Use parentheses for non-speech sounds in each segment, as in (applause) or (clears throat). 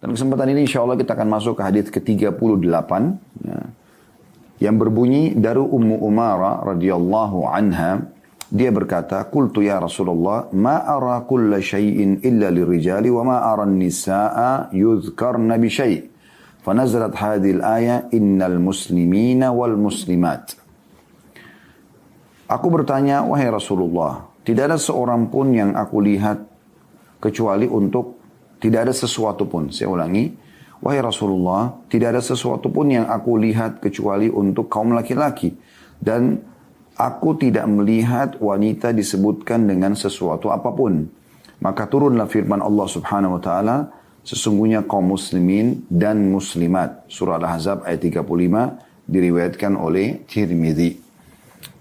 Dan kesempatan ini insya Allah kita akan masuk ke hadis ke-38. Ya, yang berbunyi dari Ummu Umara radhiyallahu anha. Dia berkata, Qultu ya Rasulullah, ma ara kulla syai'in illa lirijali wa ma ara nisa'a yudhkarna bi syai' فنزلت هذه الآية إن المسلمين والمسلمات Aku bertanya, wahai Rasulullah, tidak ada seorang pun yang aku lihat kecuali untuk tidak ada sesuatu pun. Saya ulangi, wahai Rasulullah, tidak ada sesuatu pun yang aku lihat kecuali untuk kaum laki-laki dan aku tidak melihat wanita disebutkan dengan sesuatu apa pun. Maka turunlah firman Allah Subhanahu wa taala, sesungguhnya kaum muslimin dan muslimat. Surah Al-Ahzab ayat 35 diriwayatkan oleh Tirmidzi.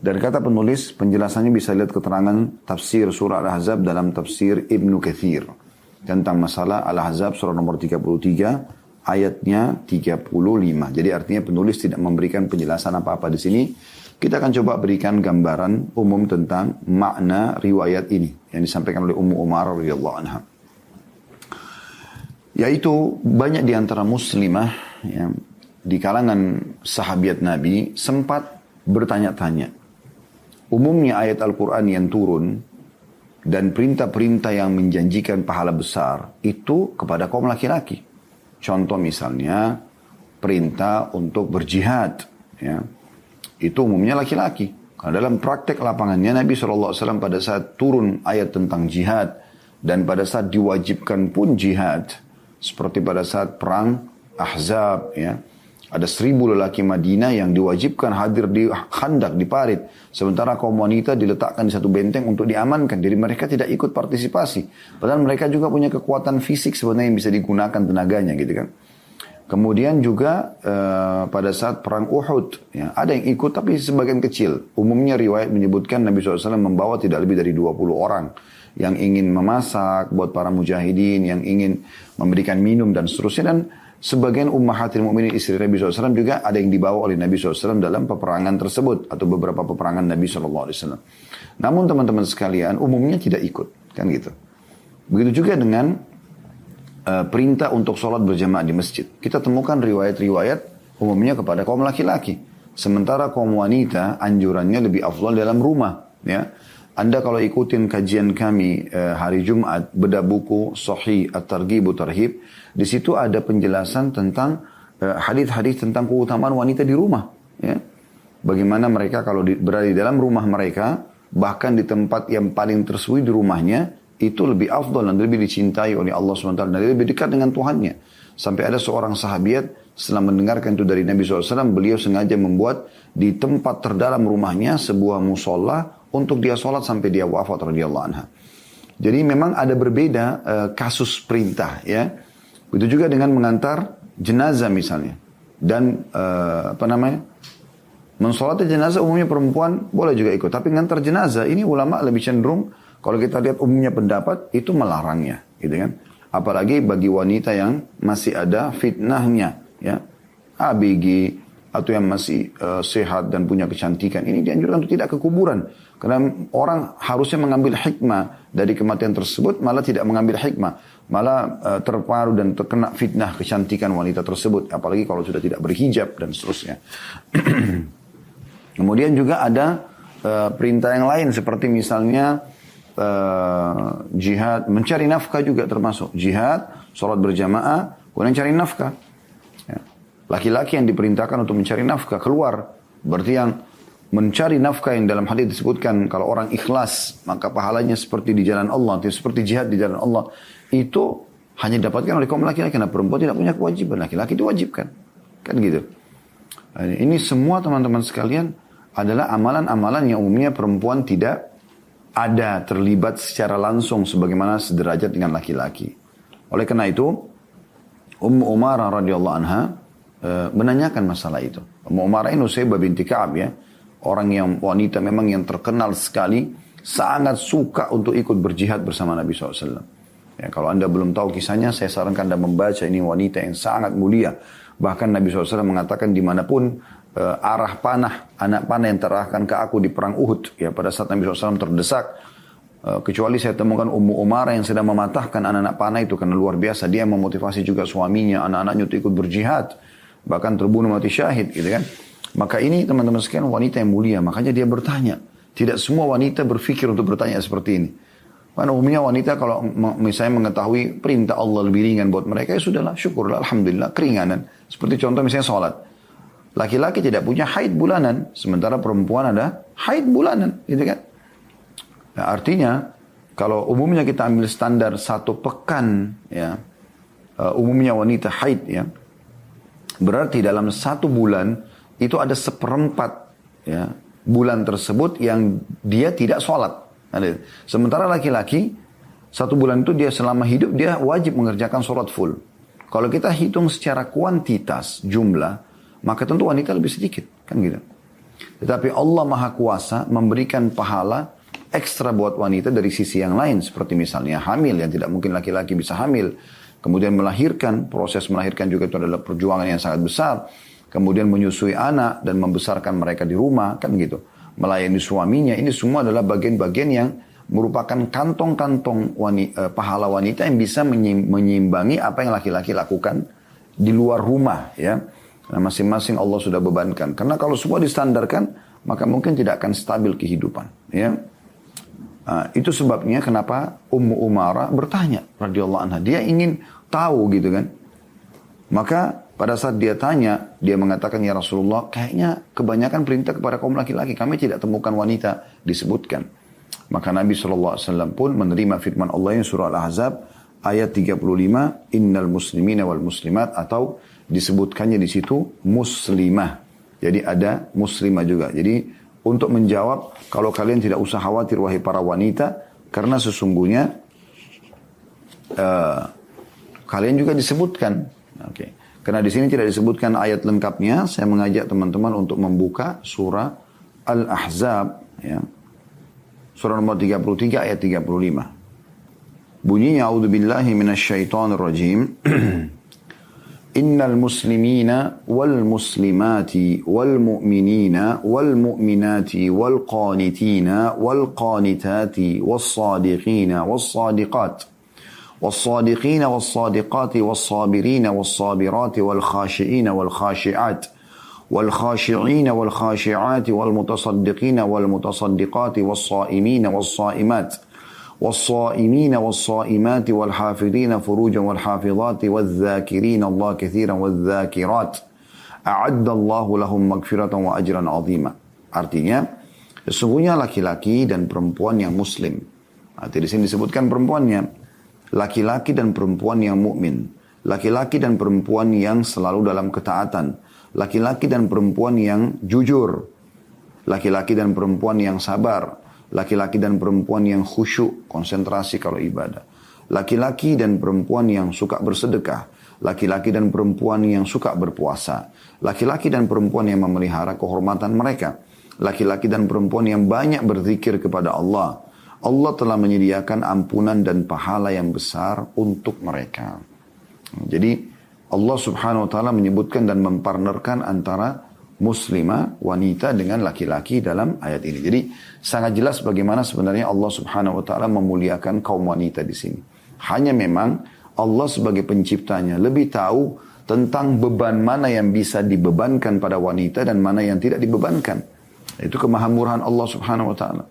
Dan kata penulis, penjelasannya bisa lihat keterangan tafsir surah Al-Ahzab dalam tafsir Ibnu Kathir. Tentang masalah Al-Ahzab surah nomor 33 ayatnya 35. Jadi artinya penulis tidak memberikan penjelasan apa-apa di sini. Kita akan coba berikan gambaran umum tentang makna riwayat ini yang disampaikan oleh Ummu Umar radhiyallahu anha. Yaitu banyak di antara muslimah ya, di kalangan sahabat Nabi sempat bertanya-tanya. Umumnya ayat Al-Quran yang turun dan perintah-perintah yang menjanjikan pahala besar itu kepada kaum laki-laki. Contoh misalnya perintah untuk berjihad. Ya. Itu umumnya laki-laki. Karena dalam praktek lapangannya Nabi SAW pada saat turun ayat tentang jihad dan pada saat diwajibkan pun jihad, seperti pada saat perang Ahzab ya. Ada seribu lelaki Madinah yang diwajibkan hadir di khandak, di parit. Sementara kaum wanita diletakkan di satu benteng untuk diamankan. Jadi mereka tidak ikut partisipasi. Padahal mereka juga punya kekuatan fisik sebenarnya yang bisa digunakan tenaganya gitu kan. Kemudian juga uh, pada saat perang Uhud, ya, ada yang ikut tapi sebagian kecil. Umumnya riwayat menyebutkan Nabi SAW membawa tidak lebih dari 20 orang yang ingin memasak buat para mujahidin, yang ingin memberikan minum dan seterusnya. Dan sebagian ummahatil mukminin istri Nabi SAW juga ada yang dibawa oleh Nabi SAW dalam peperangan tersebut atau beberapa peperangan Nabi SAW. Namun teman-teman sekalian umumnya tidak ikut, kan gitu. Begitu juga dengan uh, perintah untuk sholat berjamaah di masjid. Kita temukan riwayat-riwayat umumnya kepada kaum laki-laki. Sementara kaum wanita anjurannya lebih afdal dalam rumah, ya. Anda kalau ikutin kajian kami eh, hari Jumat, beda buku Sahih At-Targhib Tarhib, di situ ada penjelasan tentang eh, hadis-hadis tentang keutamaan wanita di rumah. Ya. Bagaimana mereka kalau di, berada di dalam rumah mereka, bahkan di tempat yang paling tersuwi di rumahnya, itu lebih afdal dan lebih dicintai oleh Allah SWT dan lebih dekat dengan Tuhannya. Sampai ada seorang sahabat setelah mendengarkan itu dari Nabi SAW, beliau sengaja membuat di tempat terdalam rumahnya sebuah musola untuk dia sholat sampai dia wafat radhiyallahu anha. Jadi memang ada berbeda uh, kasus perintah ya. Begitu juga dengan mengantar jenazah misalnya. Dan uh, apa namanya? Mensolati jenazah umumnya perempuan boleh juga ikut. Tapi mengantar jenazah ini ulama lebih cenderung kalau kita lihat umumnya pendapat itu melarangnya, gitu kan? Apalagi bagi wanita yang masih ada fitnahnya, ya. ABG atau yang masih uh, sehat dan punya kecantikan. Ini dianjurkan untuk tidak ke kuburan. Karena orang harusnya mengambil hikmah dari kematian tersebut malah tidak mengambil hikmah. Malah uh, terparu dan terkena fitnah kecantikan wanita tersebut. Apalagi kalau sudah tidak berhijab dan seterusnya. (clears throat) Kemudian juga ada uh, perintah yang lain. Seperti misalnya uh, jihad. Mencari nafkah juga termasuk. Jihad sholat berjamaah kemudian cari nafkah Laki-laki yang diperintahkan untuk mencari nafkah keluar. Berarti yang mencari nafkah yang dalam hadis disebutkan kalau orang ikhlas maka pahalanya seperti di jalan Allah, seperti jihad di jalan Allah. Itu hanya didapatkan oleh kaum laki-laki karena perempuan tidak punya kewajiban. Laki-laki diwajibkan. Kan gitu. Ini semua teman-teman sekalian adalah amalan-amalan yang umumnya perempuan tidak ada terlibat secara langsung sebagaimana sederajat dengan laki-laki. Oleh karena itu, Ummu Umar radhiyallahu anha Eh, menanyakan masalah itu. Umar ini Nusaybah binti Ka'ab ya. Orang yang wanita memang yang terkenal sekali. Sangat suka untuk ikut berjihad bersama Nabi SAW. Ya, kalau anda belum tahu kisahnya, saya sarankan anda membaca ini wanita yang sangat mulia. Bahkan Nabi SAW mengatakan di mana pun uh, arah panah, anak panah yang terahkan ke aku di perang Uhud. Ya, pada saat Nabi SAW terdesak, Uh, kecuali saya temukan Ummu Umar yang sedang mematahkan anak-anak panah itu karena luar biasa. Dia memotivasi juga suaminya, anak-anaknya untuk ikut berjihad. Bahkan terbunuh mati syahid gitu kan. Maka ini teman-teman sekalian wanita yang mulia. Makanya dia bertanya. Tidak semua wanita berpikir untuk bertanya seperti ini. Karena umumnya wanita kalau misalnya mengetahui perintah Allah lebih ringan buat mereka, ya sudahlah, syukurlah, Alhamdulillah, keringanan. Seperti contoh misalnya sholat. Laki-laki tidak punya haid bulanan, sementara perempuan ada haid bulanan, gitu kan? Nah, artinya, kalau umumnya kita ambil standar satu pekan, ya, uh, umumnya wanita haid, ya, berarti dalam satu bulan itu ada seperempat, ya, bulan tersebut yang dia tidak sholat. Sementara laki-laki, satu bulan itu dia selama hidup dia wajib mengerjakan sholat full. Kalau kita hitung secara kuantitas jumlah, maka tentu wanita lebih sedikit. Kan gitu. Tetapi Allah Maha Kuasa memberikan pahala ekstra buat wanita dari sisi yang lain. Seperti misalnya hamil yang tidak mungkin laki-laki bisa hamil. Kemudian melahirkan, proses melahirkan juga itu adalah perjuangan yang sangat besar. Kemudian menyusui anak dan membesarkan mereka di rumah, kan gitu melayani suaminya, ini semua adalah bagian-bagian yang merupakan kantong-kantong wanita, eh, pahala wanita yang bisa menyimbangi apa yang laki-laki lakukan di luar rumah ya. Nah, masing-masing Allah sudah bebankan. Karena kalau semua distandarkan, maka mungkin tidak akan stabil kehidupan. Ya. Nah, itu sebabnya kenapa Ummu Umara bertanya radhiyallahu anha. Dia ingin tahu gitu kan. Maka pada saat dia tanya, dia mengatakan, Ya Rasulullah, kayaknya kebanyakan perintah kepada kaum laki-laki. Kami tidak temukan wanita disebutkan. Maka Nabi SAW pun menerima firman Allah yang surah Al-Ahzab ayat 35, Innal muslimina wal muslimat atau disebutkannya di situ muslimah. Jadi ada muslimah juga. Jadi untuk menjawab kalau kalian tidak usah khawatir wahai para wanita karena sesungguhnya uh, kalian juga disebutkan. Oke. Okay. Karena di sini tidak disebutkan ayat lengkapnya, saya mengajak teman-teman untuk membuka surah Al-Ahzab ya. Surah nomor 33 ayat 35. Bunyinya a'udzubillahi minasyaitonir rajim. (clears throat) إن المسلمين والمسلمات والمؤمنين والمؤمنات والقانتين والقانتات والصادقين والصادقات والصادقين والصادقات والصابرين والصابرات والخاشئين والخاشعات والخاشعين والخاشعات والمتصدقين والمتصدقات والصائمين والصائمات والصائمين والصائمات والحافظين فروجا والحافظات والذاكرين الله كثيرا والذاكرات أعد الله لهم مغفرة وأجرا عظيما artinya sesungguhnya laki-laki dan perempuan yang muslim Arti di sini disebutkan perempuannya laki-laki dan perempuan yang mukmin, laki-laki dan perempuan yang selalu dalam ketaatan, laki-laki dan perempuan yang jujur, laki-laki dan perempuan yang sabar, laki-laki dan perempuan yang khusyuk, konsentrasi kalau ibadah, laki-laki dan perempuan yang suka bersedekah, laki-laki dan perempuan yang suka berpuasa, laki-laki dan perempuan yang memelihara kehormatan mereka, laki-laki dan perempuan yang banyak berzikir kepada Allah, Allah telah menyediakan ampunan dan pahala yang besar untuk mereka. Jadi Allah subhanahu wa ta'ala menyebutkan dan mempartnerkan antara muslimah, wanita dengan laki-laki dalam ayat ini. Jadi sangat jelas bagaimana sebenarnya Allah subhanahu wa ta'ala memuliakan kaum wanita di sini. Hanya memang Allah sebagai penciptanya lebih tahu tentang beban mana yang bisa dibebankan pada wanita dan mana yang tidak dibebankan. Itu kemahamurahan Allah subhanahu wa ta'ala.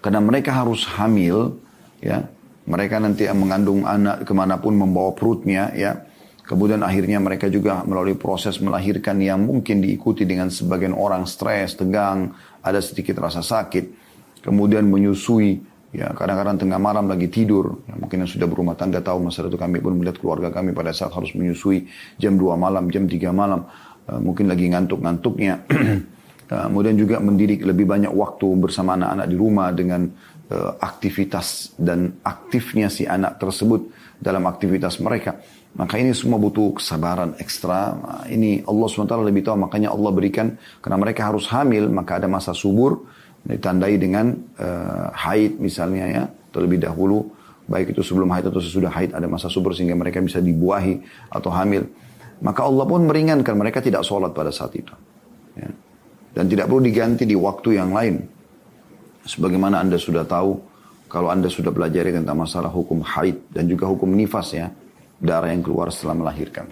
Karena mereka harus hamil, ya. Mereka nanti mengandung anak ke mana pun membawa perutnya, ya. Kemudian akhirnya mereka juga melalui proses melahirkan yang mungkin diikuti dengan sebagian orang stres, tegang, ada sedikit rasa sakit. Kemudian menyusui, ya kadang-kadang tengah malam lagi tidur. Ya, mungkin yang sudah berumah tangga tahu masa itu kami pun melihat keluarga kami pada saat harus menyusui jam 2 malam, jam 3 malam. Uh, mungkin lagi ngantuk-ngantuknya. (clears throat) Kemudian juga mendidik lebih banyak waktu bersama anak-anak di rumah dengan uh, aktivitas dan aktifnya si anak tersebut dalam aktivitas mereka. Maka ini semua butuh kesabaran ekstra. Ini Allah SWT lebih tahu. Makanya Allah berikan, karena mereka harus hamil, maka ada masa subur. Ditandai dengan uh, haid misalnya ya. Terlebih dahulu. Baik itu sebelum haid atau sesudah haid ada masa subur sehingga mereka bisa dibuahi atau hamil. Maka Allah pun meringankan mereka tidak sholat pada saat itu. Ya. Dan tidak perlu diganti di waktu yang lain. Sebagaimana Anda sudah tahu, Kalau anda sudah belajar tentang masalah hukum haid dan juga hukum nifas ya, darah yang keluar setelah melahirkan.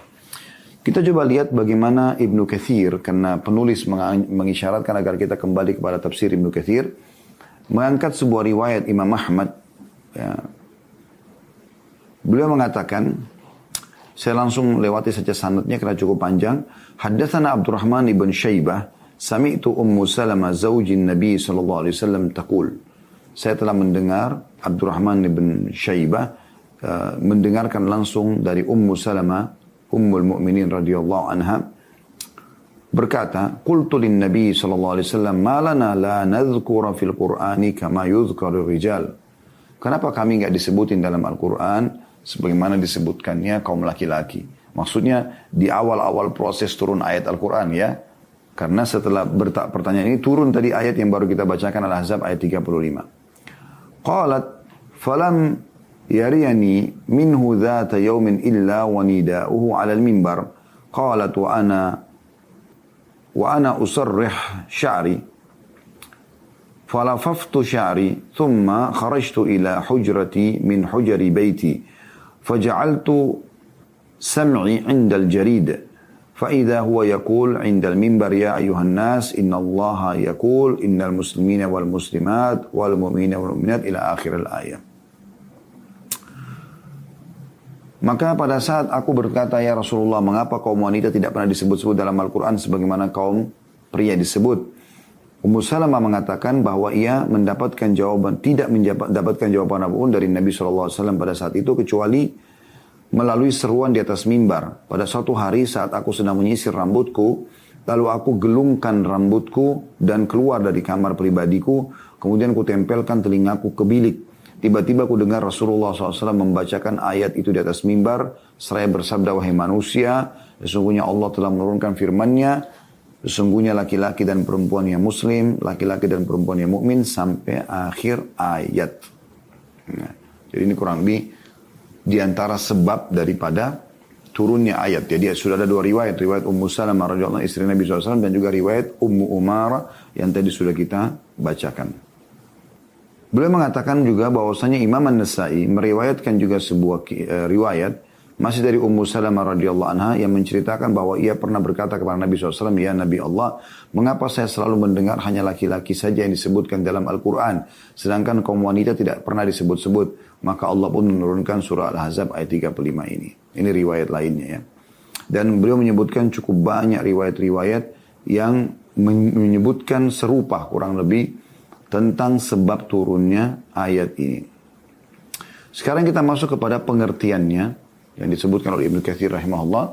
Kita coba lihat bagaimana Ibnu Kathir, karena penulis mengisyaratkan agar kita kembali kepada tafsir Ibnu Kathir, mengangkat sebuah riwayat Imam Ahmad. Ya. Beliau mengatakan, saya langsung lewati saja sanadnya karena cukup panjang. Haddatsana Abdurrahman ibn Syaibah, sami'tu Ummu Salamah zaujin Nabi sallallahu alaihi wasallam taqul. Saya telah mendengar Abdurrahman ibn Syaibah uh, mendengarkan langsung dari Ummu Salamah Ummul Mukminin radhiyallahu anha berkata, "Qultu lin Nabi sallallahu alaihi wasallam, "Ma lana la nadhkura fil Qur'ani kama yudhkaru rijal?" Kenapa kami enggak disebutin dalam Al-Qur'an sebagaimana disebutkannya kaum laki-laki? Maksudnya di awal-awal proses turun ayat Al-Qur'an ya. Karena setelah pertanyaan ini turun tadi ayat yang baru kita bacakan Al-Ahzab ayat 35. Qalat falam يريني منه ذات يوم إلا ونداؤه على المنبر. قالت وأنا وأنا أصرح شعري. فلففت شعري ثم خرجت إلى حجرتي من حجر بيتي فجعلت سمعي عند الجريد. فإذا هو يقول عند المنبر يا أيها الناس إن الله يقول إن المسلمين والمسلمات والمؤمنين والمؤمنات إلى آخر الآية Maka pada saat aku berkata, Ya Rasulullah, mengapa kaum wanita tidak pernah disebut-sebut dalam Al-Quran sebagaimana kaum pria disebut? Ummu Salamah mengatakan bahwa ia mendapatkan jawaban, tidak mendapatkan jawaban apapun dari Nabi SAW pada saat itu kecuali melalui seruan di atas mimbar. Pada suatu hari saat aku sedang menyisir rambutku, lalu aku gelungkan rambutku dan keluar dari kamar pribadiku, kemudian ku tempelkan telingaku ke bilik. Tiba-tiba aku dengar Rasulullah SAW membacakan ayat itu di atas mimbar. Seraya bersabda, wahai manusia, sesungguhnya Allah telah menurunkan firman-Nya, sesungguhnya laki-laki dan perempuan yang muslim, laki-laki dan perempuan yang mukmin sampai akhir ayat. Nah, jadi ini kurang lebih di antara sebab daripada turunnya ayat. Jadi sudah ada dua riwayat, riwayat Ummu Salamah radhiyallahu istri Nabi SAW dan juga riwayat Ummu Umar yang tadi sudah kita bacakan. Beliau mengatakan juga bahwasanya Imam An-Nasai meriwayatkan juga sebuah uh, riwayat masih dari Ummu Salamah radhiyallahu anha yang menceritakan bahwa ia pernah berkata kepada Nabi SAW, Ya Nabi Allah, mengapa saya selalu mendengar hanya laki-laki saja yang disebutkan dalam Al-Quran, sedangkan kaum wanita tidak pernah disebut-sebut. Maka Allah pun menurunkan surah Al-Ahzab ayat 35 ini. Ini riwayat lainnya ya. Dan beliau menyebutkan cukup banyak riwayat-riwayat yang menyebutkan serupa kurang lebih tentang sebab turunnya ayat ini. Sekarang kita masuk kepada pengertiannya yang disebutkan oleh Ibnu Katsir rahimahullah.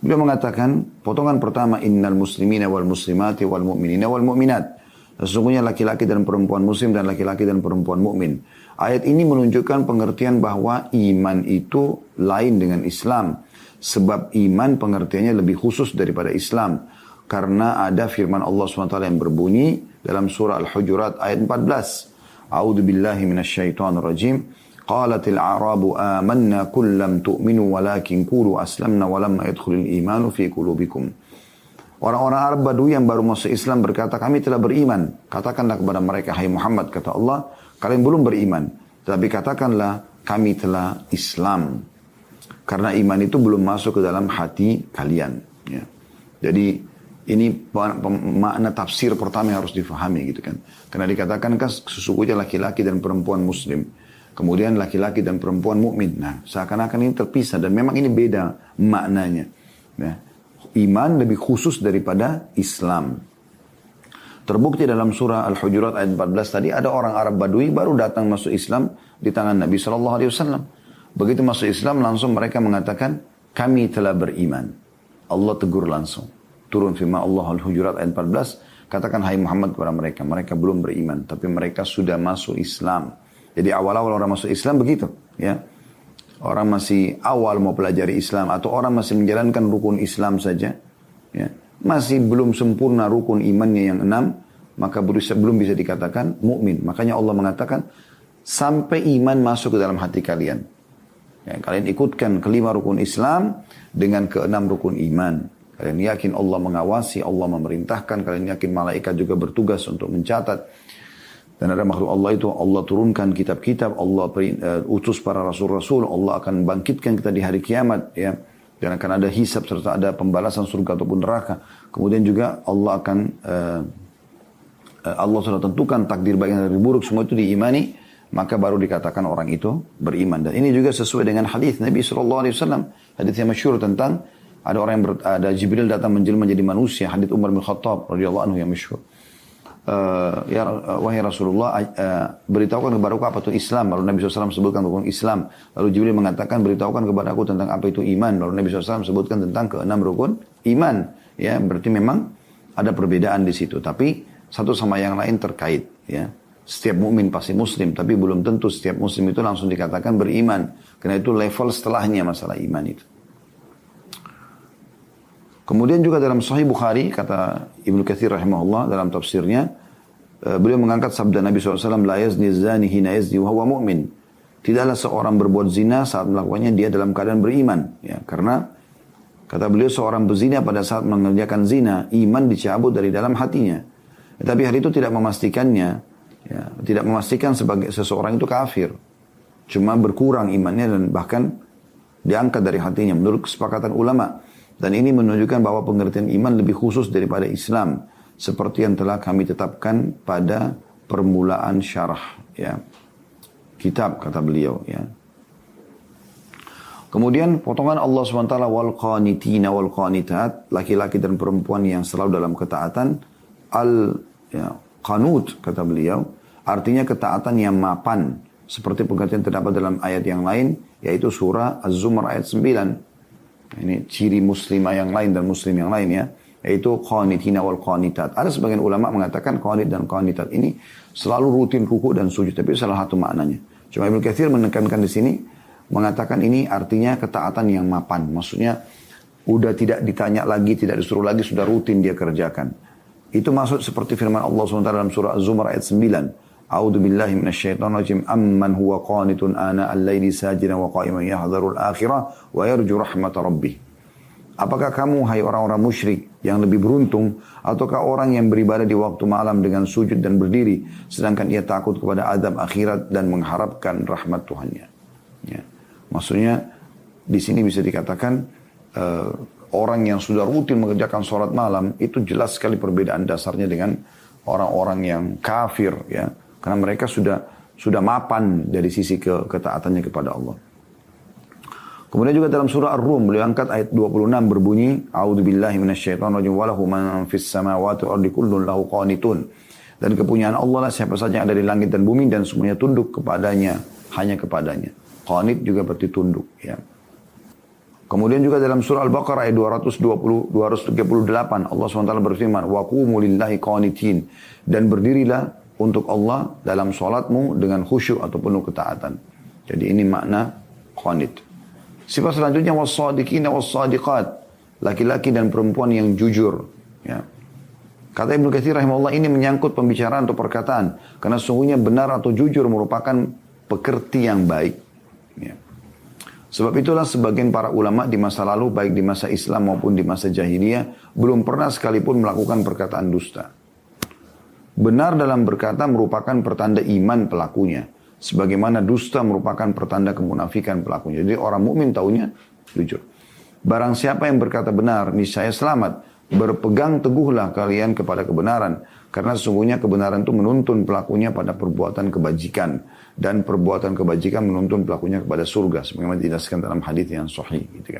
Beliau mengatakan potongan pertama innal muslimina wal muslimati wal mu'minina wal mu'minat. Sesungguhnya laki-laki dan perempuan muslim dan laki-laki dan perempuan mukmin. Ayat ini menunjukkan pengertian bahwa iman itu lain dengan Islam. Sebab iman pengertiannya lebih khusus daripada Islam. Karena ada firman Allah SWT yang berbunyi, dalam surah Al-Hujurat ayat 14. A'udzu billahi minasyaitonir rajim. Qalatil a'rabu amanna kullam tu'minu walakin qulu aslamna walamma yadkhulul imanu fi qulubikum. Orang-orang Arab Badui yang baru masuk Islam berkata, kami telah beriman. Katakanlah kepada mereka, hai Muhammad, kata Allah, kalian belum beriman. Tapi katakanlah, kami telah Islam. Karena iman itu belum masuk ke dalam hati kalian. Ya. Jadi ini makna tafsir pertama yang harus difahami gitu kan. Karena dikatakan kan sesungguhnya laki-laki dan perempuan muslim. Kemudian laki-laki dan perempuan mukmin. Nah, seakan-akan ini terpisah dan memang ini beda maknanya. Ya. Iman lebih khusus daripada Islam. Terbukti dalam surah Al-Hujurat ayat 14 tadi ada orang Arab Badui baru datang masuk Islam di tangan Nabi Shallallahu Alaihi Wasallam. Begitu masuk Islam langsung mereka mengatakan kami telah beriman. Allah tegur langsung turun firman Allah Al-Hujurat ayat 14, katakan hai Muhammad kepada mereka, mereka belum beriman, tapi mereka sudah masuk Islam. Jadi awal-awal orang masuk Islam begitu, ya. Orang masih awal mau pelajari Islam atau orang masih menjalankan rukun Islam saja, ya. Masih belum sempurna rukun imannya yang enam, maka belum bisa dikatakan mukmin. Makanya Allah mengatakan sampai iman masuk ke dalam hati kalian. Ya, kalian ikutkan kelima rukun Islam dengan keenam rukun iman. Kalian yakin Allah mengawasi, Allah memerintahkan, kalian yakin malaikat juga bertugas untuk mencatat. Dan ada makhluk Allah itu Allah turunkan kitab-kitab, Allah uh, utus para rasul-rasul, Allah akan bangkitkan kita di hari kiamat ya. Dan akan ada hisab serta ada pembalasan surga ataupun neraka. Kemudian juga Allah akan uh, Allah sudah tentukan takdir baik dan buruk semua itu diimani maka baru dikatakan orang itu beriman dan ini juga sesuai dengan hadis Nabi Shallallahu Alaihi Wasallam hadis yang masyhur tentang ada orang yang ber, ada Jibril datang menjelma menjadi manusia hadis Umar bin Khattab radhiyallahu anhu yang masyhur uh, ya wahai Rasulullah uh, beritahukan kepada aku apa itu Islam. Lalu Nabi SAW sebutkan tentang Islam. Lalu Jibril mengatakan beritahukan kepada aku tentang apa itu iman. Lalu Nabi SAW sebutkan tentang keenam rukun iman. Ya berarti memang ada perbedaan di situ. Tapi satu sama yang lain terkait ya. Setiap mukmin pasti muslim tapi belum tentu setiap muslim itu langsung dikatakan beriman. Karena itu level setelahnya masalah iman itu Kemudian juga dalam Sahih Bukhari, kata Ibnu Katsir rahimahullah dalam tafsirnya, eh, beliau mengangkat sabda Nabi SAW, La yazni zani hina yazni wa huwa mu'min. Tidaklah seorang berbuat zina saat melakukannya dia dalam keadaan beriman. Ya, karena kata beliau seorang berzina pada saat mengerjakan zina, iman dicabut dari dalam hatinya. Tapi hari itu tidak memastikannya, ya, tidak memastikan sebagai seseorang itu kafir. Cuma berkurang imannya dan bahkan diangkat dari hatinya menurut kesepakatan ulama. Dan ini menunjukkan bahwa pengertian iman lebih khusus daripada Islam. Seperti yang telah kami tetapkan pada permulaan syarah. Ya. Kitab kata beliau. Ya. Kemudian potongan Allah SWT wal qanitina wal qanitat. Laki-laki dan perempuan yang selalu dalam ketaatan. Al ya, qanut kata beliau. Artinya ketaatan yang mapan. Seperti pengertian terdapat dalam ayat yang lain. Yaitu surah Az-Zumar ayat 9 ini ciri muslimah yang lain dan muslim yang lain ya. Yaitu qanitina wal qanitat. Ada sebagian ulama mengatakan qanit dan qanitat ini selalu rutin ruku dan sujud. Tapi salah satu maknanya. Cuma Ibnu Katsir menekankan di sini mengatakan ini artinya ketaatan yang mapan. Maksudnya udah tidak ditanya lagi, tidak disuruh lagi, sudah rutin dia kerjakan. Itu maksud seperti firman Allah SWT dalam surah Az-Zumar ayat 9. Al-laili wa qa'iman akhirah wa yarju. Apakah kamu hai orang-orang musyrik yang lebih beruntung ataukah orang yang beribadah di waktu malam dengan sujud dan berdiri sedangkan ia takut kepada adab akhirat dan mengharapkan rahmat Tuhannya. Ya. Maksudnya di sini bisa dikatakan uh, orang yang sudah rutin mengerjakan sholat malam itu jelas sekali perbedaan dasarnya dengan orang-orang yang kafir ya karena mereka sudah sudah mapan dari sisi ke, ketaatannya kepada Allah. Kemudian juga dalam surah Ar-Rum beliau angkat ayat 26 berbunyi A'udzu billahi minasyaitonir rajim wa lahu man fis samawati wal ardi kullun lahu qanitun. Dan kepunyaan Allah lah siapa saja yang ada di langit dan bumi dan semuanya tunduk kepadanya, hanya kepadanya. Qanit juga berarti tunduk ya. Kemudian juga dalam surah Al-Baqarah ayat 220 238 Allah SWT berfirman wa qumu lillahi qanitin dan berdirilah untuk Allah dalam sholatmu dengan khusyuk atau penuh ketaatan. Jadi ini makna qanit. Sifat selanjutnya wassadiqina wassadiqat. Laki-laki dan perempuan yang jujur. Ya. Kata Ibnu Katsir rahimahullah ini menyangkut pembicaraan atau perkataan. Karena sungguhnya benar atau jujur merupakan pekerti yang baik. Ya. Sebab itulah sebagian para ulama di masa lalu, baik di masa Islam maupun di masa jahiliyah, belum pernah sekalipun melakukan perkataan dusta. Benar dalam berkata merupakan pertanda iman pelakunya. Sebagaimana dusta merupakan pertanda kemunafikan pelakunya. Jadi orang mukmin tahunya jujur. Barang siapa yang berkata benar, niscaya selamat. Berpegang teguhlah kalian kepada kebenaran. Karena sesungguhnya kebenaran itu menuntun pelakunya pada perbuatan kebajikan. Dan perbuatan kebajikan menuntun pelakunya kepada surga. Sebagaimana dijelaskan dalam hadis yang sahih. Gitu kan.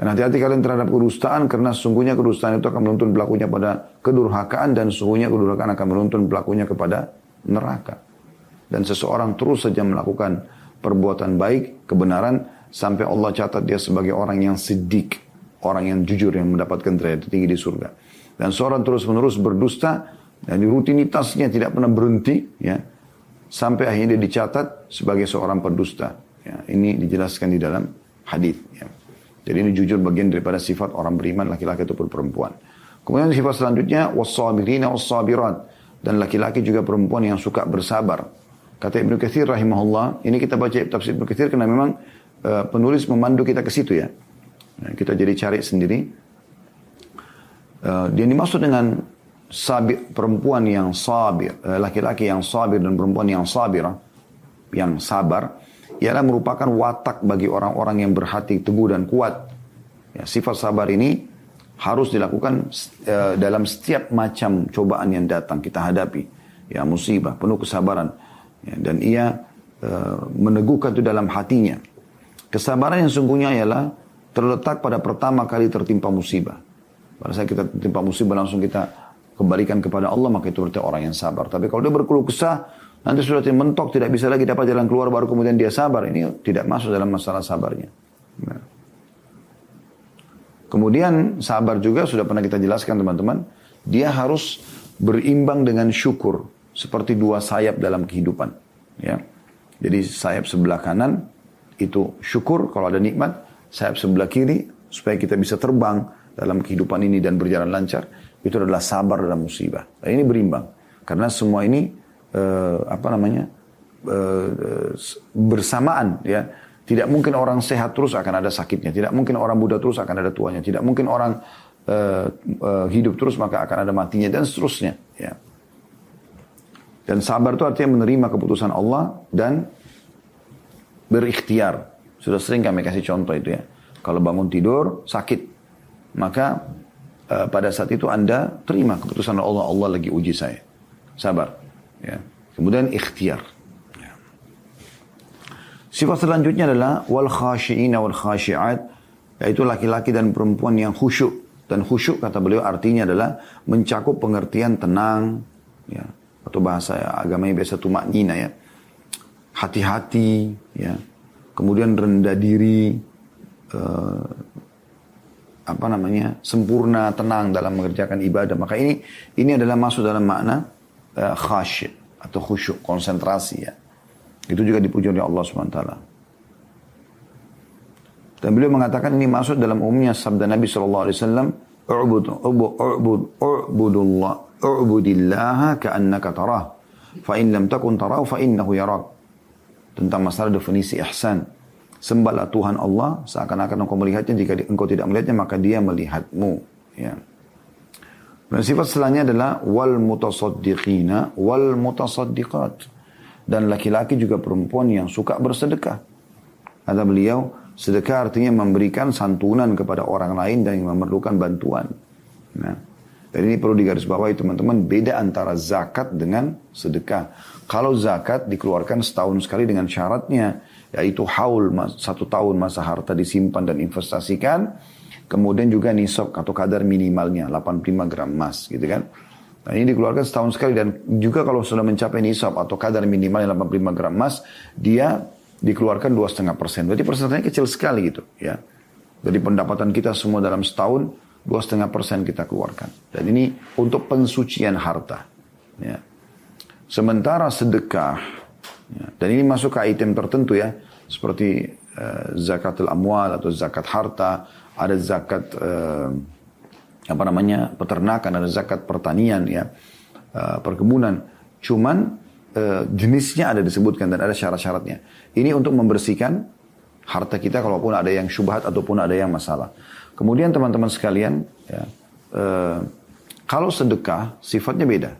Dan hati-hati kalian terhadap kedustaan karena sungguhnya kedustaan itu akan menuntun pelakunya pada kedurhakaan dan sungguhnya kedurhakaan akan menuntun pelakunya kepada neraka. Dan seseorang terus saja melakukan perbuatan baik, kebenaran sampai Allah catat dia sebagai orang yang sidik, orang yang jujur yang mendapatkan derajat tinggi di surga. Dan seorang terus-menerus berdusta dan rutinitasnya tidak pernah berhenti ya sampai akhirnya dia dicatat sebagai seorang pendusta. Ya, ini dijelaskan di dalam hadis. Ya. Jadi ini jujur bagian daripada sifat orang beriman laki-laki ataupun perempuan. Kemudian sifat selanjutnya was-sabirina was-sabirat dan laki-laki juga perempuan yang suka bersabar. Kata Ibnu Katsir rahimahullah, ini kita baca tafsir Ibnu Katsir karena memang uh, penulis memandu kita ke situ ya. Nah, kita jadi cari sendiri. Uh, dia dimaksud dengan sabir, perempuan yang sabir, eh, laki-laki yang sabir dan perempuan yang sabir, yang sabar, ialah merupakan watak bagi orang-orang yang berhati teguh dan kuat. Ya, sifat sabar ini harus dilakukan uh, dalam setiap macam cobaan yang datang kita hadapi. Ya, musibah, penuh kesabaran. Ya, dan ia uh, meneguhkan itu dalam hatinya. Kesabaran yang sungguhnya ialah terletak pada pertama kali tertimpa musibah. Pada saat kita tertimpa musibah langsung kita kembalikan kepada Allah, maka itu berarti orang yang sabar. Tapi kalau dia berkeluh kesah, Nanti sudah mentok, tidak bisa lagi dapat jalan keluar, baru kemudian dia sabar. Ini tidak masuk dalam masalah sabarnya. Nah. Kemudian sabar juga sudah pernah kita jelaskan teman-teman. Dia harus berimbang dengan syukur. Seperti dua sayap dalam kehidupan. Ya. Jadi sayap sebelah kanan itu syukur kalau ada nikmat. Sayap sebelah kiri supaya kita bisa terbang dalam kehidupan ini dan berjalan lancar. Itu adalah sabar dalam musibah. Nah, ini berimbang. Karena semua ini uh, apa namanya uh, bersamaan ya. Tidak mungkin orang sehat terus akan ada sakitnya. Tidak mungkin orang muda terus akan ada tuanya. Tidak mungkin orang uh, uh, hidup terus maka akan ada matinya dan seterusnya ya. Dan sabar itu artinya menerima keputusan Allah dan berikhtiar. Sudah sering kami kasih contoh itu ya. Kalau bangun tidur sakit. Maka pada saat itu anda terima keputusan Allah Allah lagi uji saya. Sabar Ya. Kemudian ikhtiar. Ya. Sifat selanjutnya adalah wal khashi'ina wal khashi'at yaitu laki-laki dan perempuan yang khusyuk dan khusyuk kata beliau artinya adalah mencakup pengertian tenang ya atau bahasa ya, agamanya biasa tumak nina ya hati-hati ya kemudian rendah diri uh, apa namanya sempurna tenang dalam mengerjakan ibadah maka ini ini adalah masuk dalam makna uh, khasyid atau khusyuk, konsentrasi ya. Itu juga dipuji oleh Allah SWT. Dan beliau mengatakan ini masuk dalam umumnya sabda Nabi SAW, U'bud, u'bud, u'bud, u'budullah, u'budillaha ka'annaka tarah. Fa'in lam takun tarah, fa'innahu yarak. Tentang masalah definisi ihsan. Sembahlah Tuhan Allah, seakan-akan engkau melihatnya, jika engkau tidak melihatnya, maka dia melihatmu. Ya. Dan sifat selanjutnya adalah wal mutasaddiqina wal mutasaddiqat. Dan laki-laki juga perempuan yang suka bersedekah. Kata beliau, sedekah artinya memberikan santunan kepada orang lain dan yang memerlukan bantuan. Nah, dan ini perlu digarisbawahi teman-teman, beda antara zakat dengan sedekah. Kalau zakat dikeluarkan setahun sekali dengan syaratnya, yaitu haul satu tahun masa harta disimpan dan investasikan, Kemudian juga nisab atau kadar minimalnya 85 gram emas gitu kan. Nah ini dikeluarkan setahun sekali dan juga kalau sudah mencapai nisab atau kadar minimalnya 85 gram emas, dia dikeluarkan dua setengah persen. Berarti persentasenya kecil sekali gitu ya. Jadi pendapatan kita semua dalam setahun dua setengah persen kita keluarkan. Dan ini untuk pensucian harta. Ya. Sementara sedekah, ya, dan ini masuk ke item tertentu ya, seperti uh, zakatul amwal atau zakat harta, ada zakat uh, apa namanya peternakan, ada zakat pertanian ya uh, perkebunan. Cuman uh, jenisnya ada disebutkan dan ada syarat-syaratnya. Ini untuk membersihkan harta kita kalaupun ada yang syubhat ataupun ada yang masalah. Kemudian teman-teman sekalian, ya, uh, kalau sedekah sifatnya beda,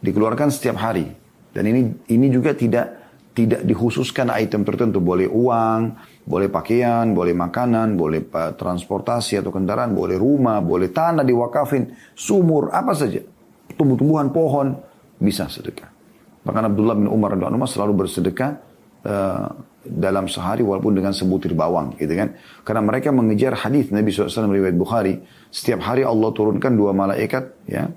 dikeluarkan setiap hari dan ini ini juga tidak tidak dikhususkan item tertentu, boleh uang, boleh pakaian, boleh makanan, boleh transportasi atau kendaraan, boleh rumah, boleh tanah diwakafin, sumur, apa saja. Tumbuh-tumbuhan, pohon, bisa sedekah. Bahkan Abdullah bin Umar dan Umar selalu bersedekah uh, dalam sehari walaupun dengan sebutir bawang gitu kan. Karena mereka mengejar hadis Nabi SAW riwayat Bukhari. Setiap hari Allah turunkan dua malaikat ya.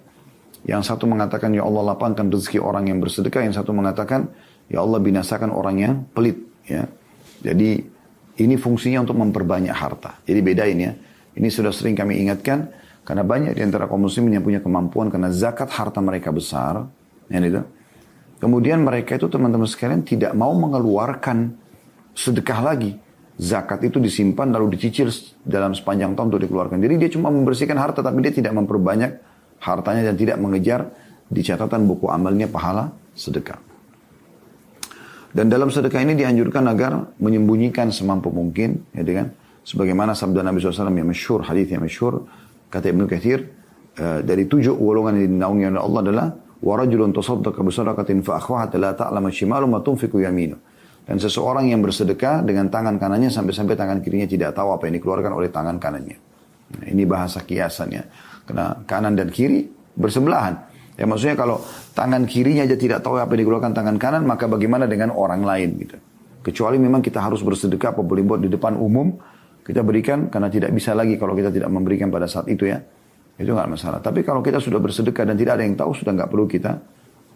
Yang satu mengatakan ya Allah lapangkan rezeki orang yang bersedekah. Yang satu mengatakan ya Allah binasakan orang yang pelit ya. Jadi ini fungsinya untuk memperbanyak harta. Jadi bedain ya. Ini sudah sering kami ingatkan karena banyak di antara kaum muslimin yang punya kemampuan karena zakat harta mereka besar, ya itu. Kemudian mereka itu teman-teman sekalian tidak mau mengeluarkan sedekah lagi. Zakat itu disimpan lalu dicicil dalam sepanjang tahun untuk dikeluarkan. Jadi dia cuma membersihkan harta tapi dia tidak memperbanyak hartanya dan tidak mengejar di catatan buku amalnya pahala sedekah. Dan dalam sedekah ini dianjurkan agar menyembunyikan semampu mungkin, ya kan? Sebagaimana sabda Nabi SAW yang masyhur, hadis yang masyhur, kata Ibnu Katsir, uh, dari tujuh golongan yang dinaungi oleh Allah adalah warajulun tasaddaqa bisadaqatin fa akhwahat la ta'lamu shimalu ma tunfiqu yaminu. Dan seseorang yang bersedekah dengan tangan kanannya sampai-sampai tangan kirinya tidak tahu apa yang dikeluarkan oleh tangan kanannya. Nah, ini bahasa kiasannya. Karena kanan dan kiri bersebelahan. Ya maksudnya kalau tangan kirinya aja tidak tahu apa yang dikeluarkan tangan kanan, maka bagaimana dengan orang lain gitu. Kecuali memang kita harus bersedekah apa boleh buat di depan umum, kita berikan karena tidak bisa lagi kalau kita tidak memberikan pada saat itu ya. Itu nggak masalah. Tapi kalau kita sudah bersedekah dan tidak ada yang tahu, sudah nggak perlu kita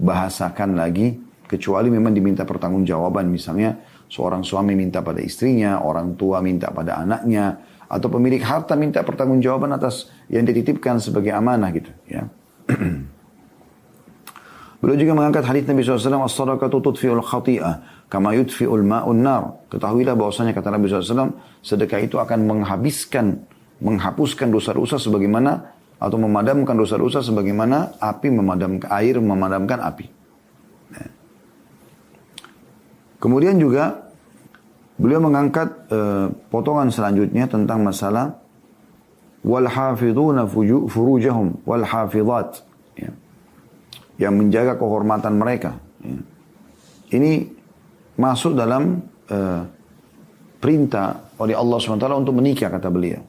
bahasakan lagi. Kecuali memang diminta pertanggungjawaban. Misalnya seorang suami minta pada istrinya, orang tua minta pada anaknya, atau pemilik harta minta pertanggungjawaban atas yang dititipkan sebagai amanah gitu. Ya. (clears throat) Beliau juga mengangkat hadis Nabi SAW, As-sadaqatu tudfi'ul khati'ah, kama yudfi'ul ma'un nar. Ketahuilah bahwasanya kata Nabi SAW, sedekah itu akan menghabiskan, menghapuskan dosa-dosa sebagaimana atau memadamkan dosa-dosa sebagaimana api memadamkan air memadamkan api. Ya. Kemudian juga beliau mengangkat uh, potongan selanjutnya tentang masalah wal hafidhuna furujahum wal hafidhat ya. Yang menjaga kehormatan mereka. Ini masuk dalam uh, perintah oleh Allah SWT untuk menikah kata beliau.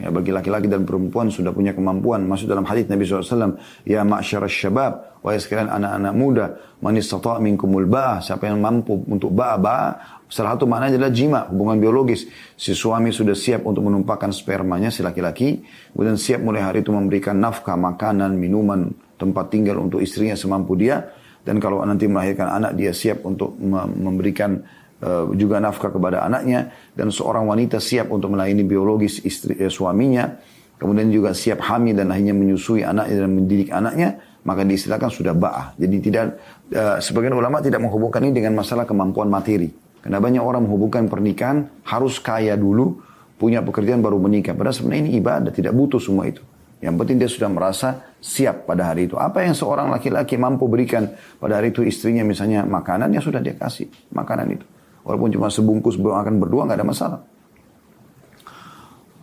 Ya, bagi laki-laki dan perempuan sudah punya kemampuan. Masuk dalam hadis Nabi SAW. Ya ma'asyar syabab. Wahai sekalian anak-anak muda. Man istata' minkumul ba'ah. Siapa yang mampu untuk ba'ah. Ba'ah. Salah satu maknanya adalah jima. Hubungan biologis. Si suami sudah siap untuk menumpahkan spermanya si laki-laki. Kemudian siap mulai hari itu memberikan nafkah, makanan, minuman, tempat tinggal untuk istrinya semampu dia. Dan kalau nanti melahirkan anak dia siap untuk memberikan Eh, juga nafkah kepada anaknya dan seorang wanita siap untuk melayani biologis istri eh, suaminya kemudian juga siap hamil dan akhirnya menyusui anaknya dan mendidik anaknya maka diistilahkan sudah ba'ah. Jadi tidak eh, sebagian ulama tidak menghubungkan ini dengan masalah kemampuan materi. Karena banyak orang menghubungkan pernikahan harus kaya dulu punya pekerjaan baru menikah. Padahal sebenarnya ini ibadah tidak butuh semua itu yang penting dia sudah merasa siap pada hari itu. Apa yang seorang laki-laki mampu berikan pada hari itu istrinya misalnya makanan, ya sudah dia kasih makanan itu. Walaupun cuma sebungkus akan berdua nggak ada masalah.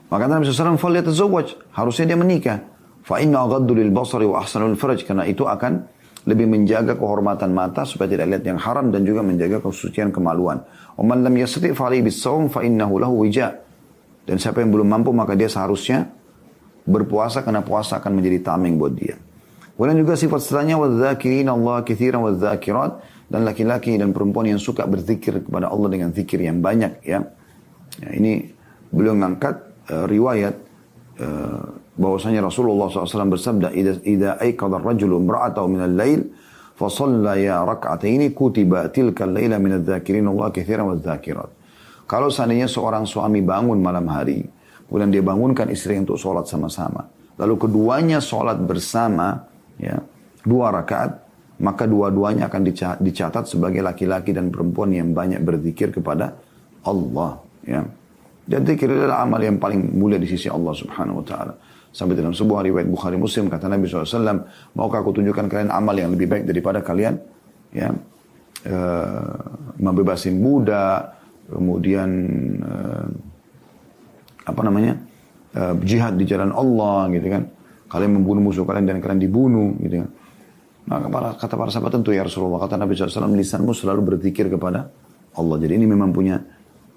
Maka Nabi SAW falyatazawwaj. Harusnya dia menikah. Fa inna ghaddu lil basari wa ahsanul faraj. Karena itu akan lebih menjaga kehormatan mata supaya tidak lihat yang haram dan juga menjaga kesucian kemaluan. Oman lam yastati fa alayhi bisawm fa innahu lahu wija. Dan siapa yang belum mampu maka dia seharusnya berpuasa karena puasa akan menjadi tameng buat dia. Kemudian juga sifat setelahnya wa dzakirin Allah katsiran wa dzakirat dan laki-laki dan perempuan yang suka berzikir kepada Allah dengan zikir yang banyak ya. ya ini beliau mengangkat uh, riwayat uh, bahwasanya Rasulullah SAW bersabda idza idza ayqadha ar-rajulu imra'atahu min al-lail fa ya rak'ataini kutiba tilka al-laila min adh-dhakirin Allah katsiran wadh-dhakirat. Kalau seandainya seorang suami bangun malam hari, kemudian dia bangunkan istri untuk sholat sama-sama. Lalu keduanya sholat bersama, ya, dua rakaat, maka dua-duanya akan dicatat sebagai laki-laki dan perempuan yang banyak berzikir kepada Allah. Ya. Dan zikir adalah amal yang paling mulia di sisi Allah subhanahu wa ta'ala. Sampai dalam sebuah riwayat Bukhari Muslim kata Nabi SAW, maukah aku tunjukkan kalian amal yang lebih baik daripada kalian? Ya, uh, membebasin budak, kemudian uh, apa namanya uh, jihad di jalan Allah gitu kan. Kalian membunuh musuh kalian dan kalian dibunuh gitu kan maka para, kata para sahabat tentu ya Rasulullah. Kata Nabi SAW, lisanmu selalu berzikir kepada Allah. Jadi ini memang punya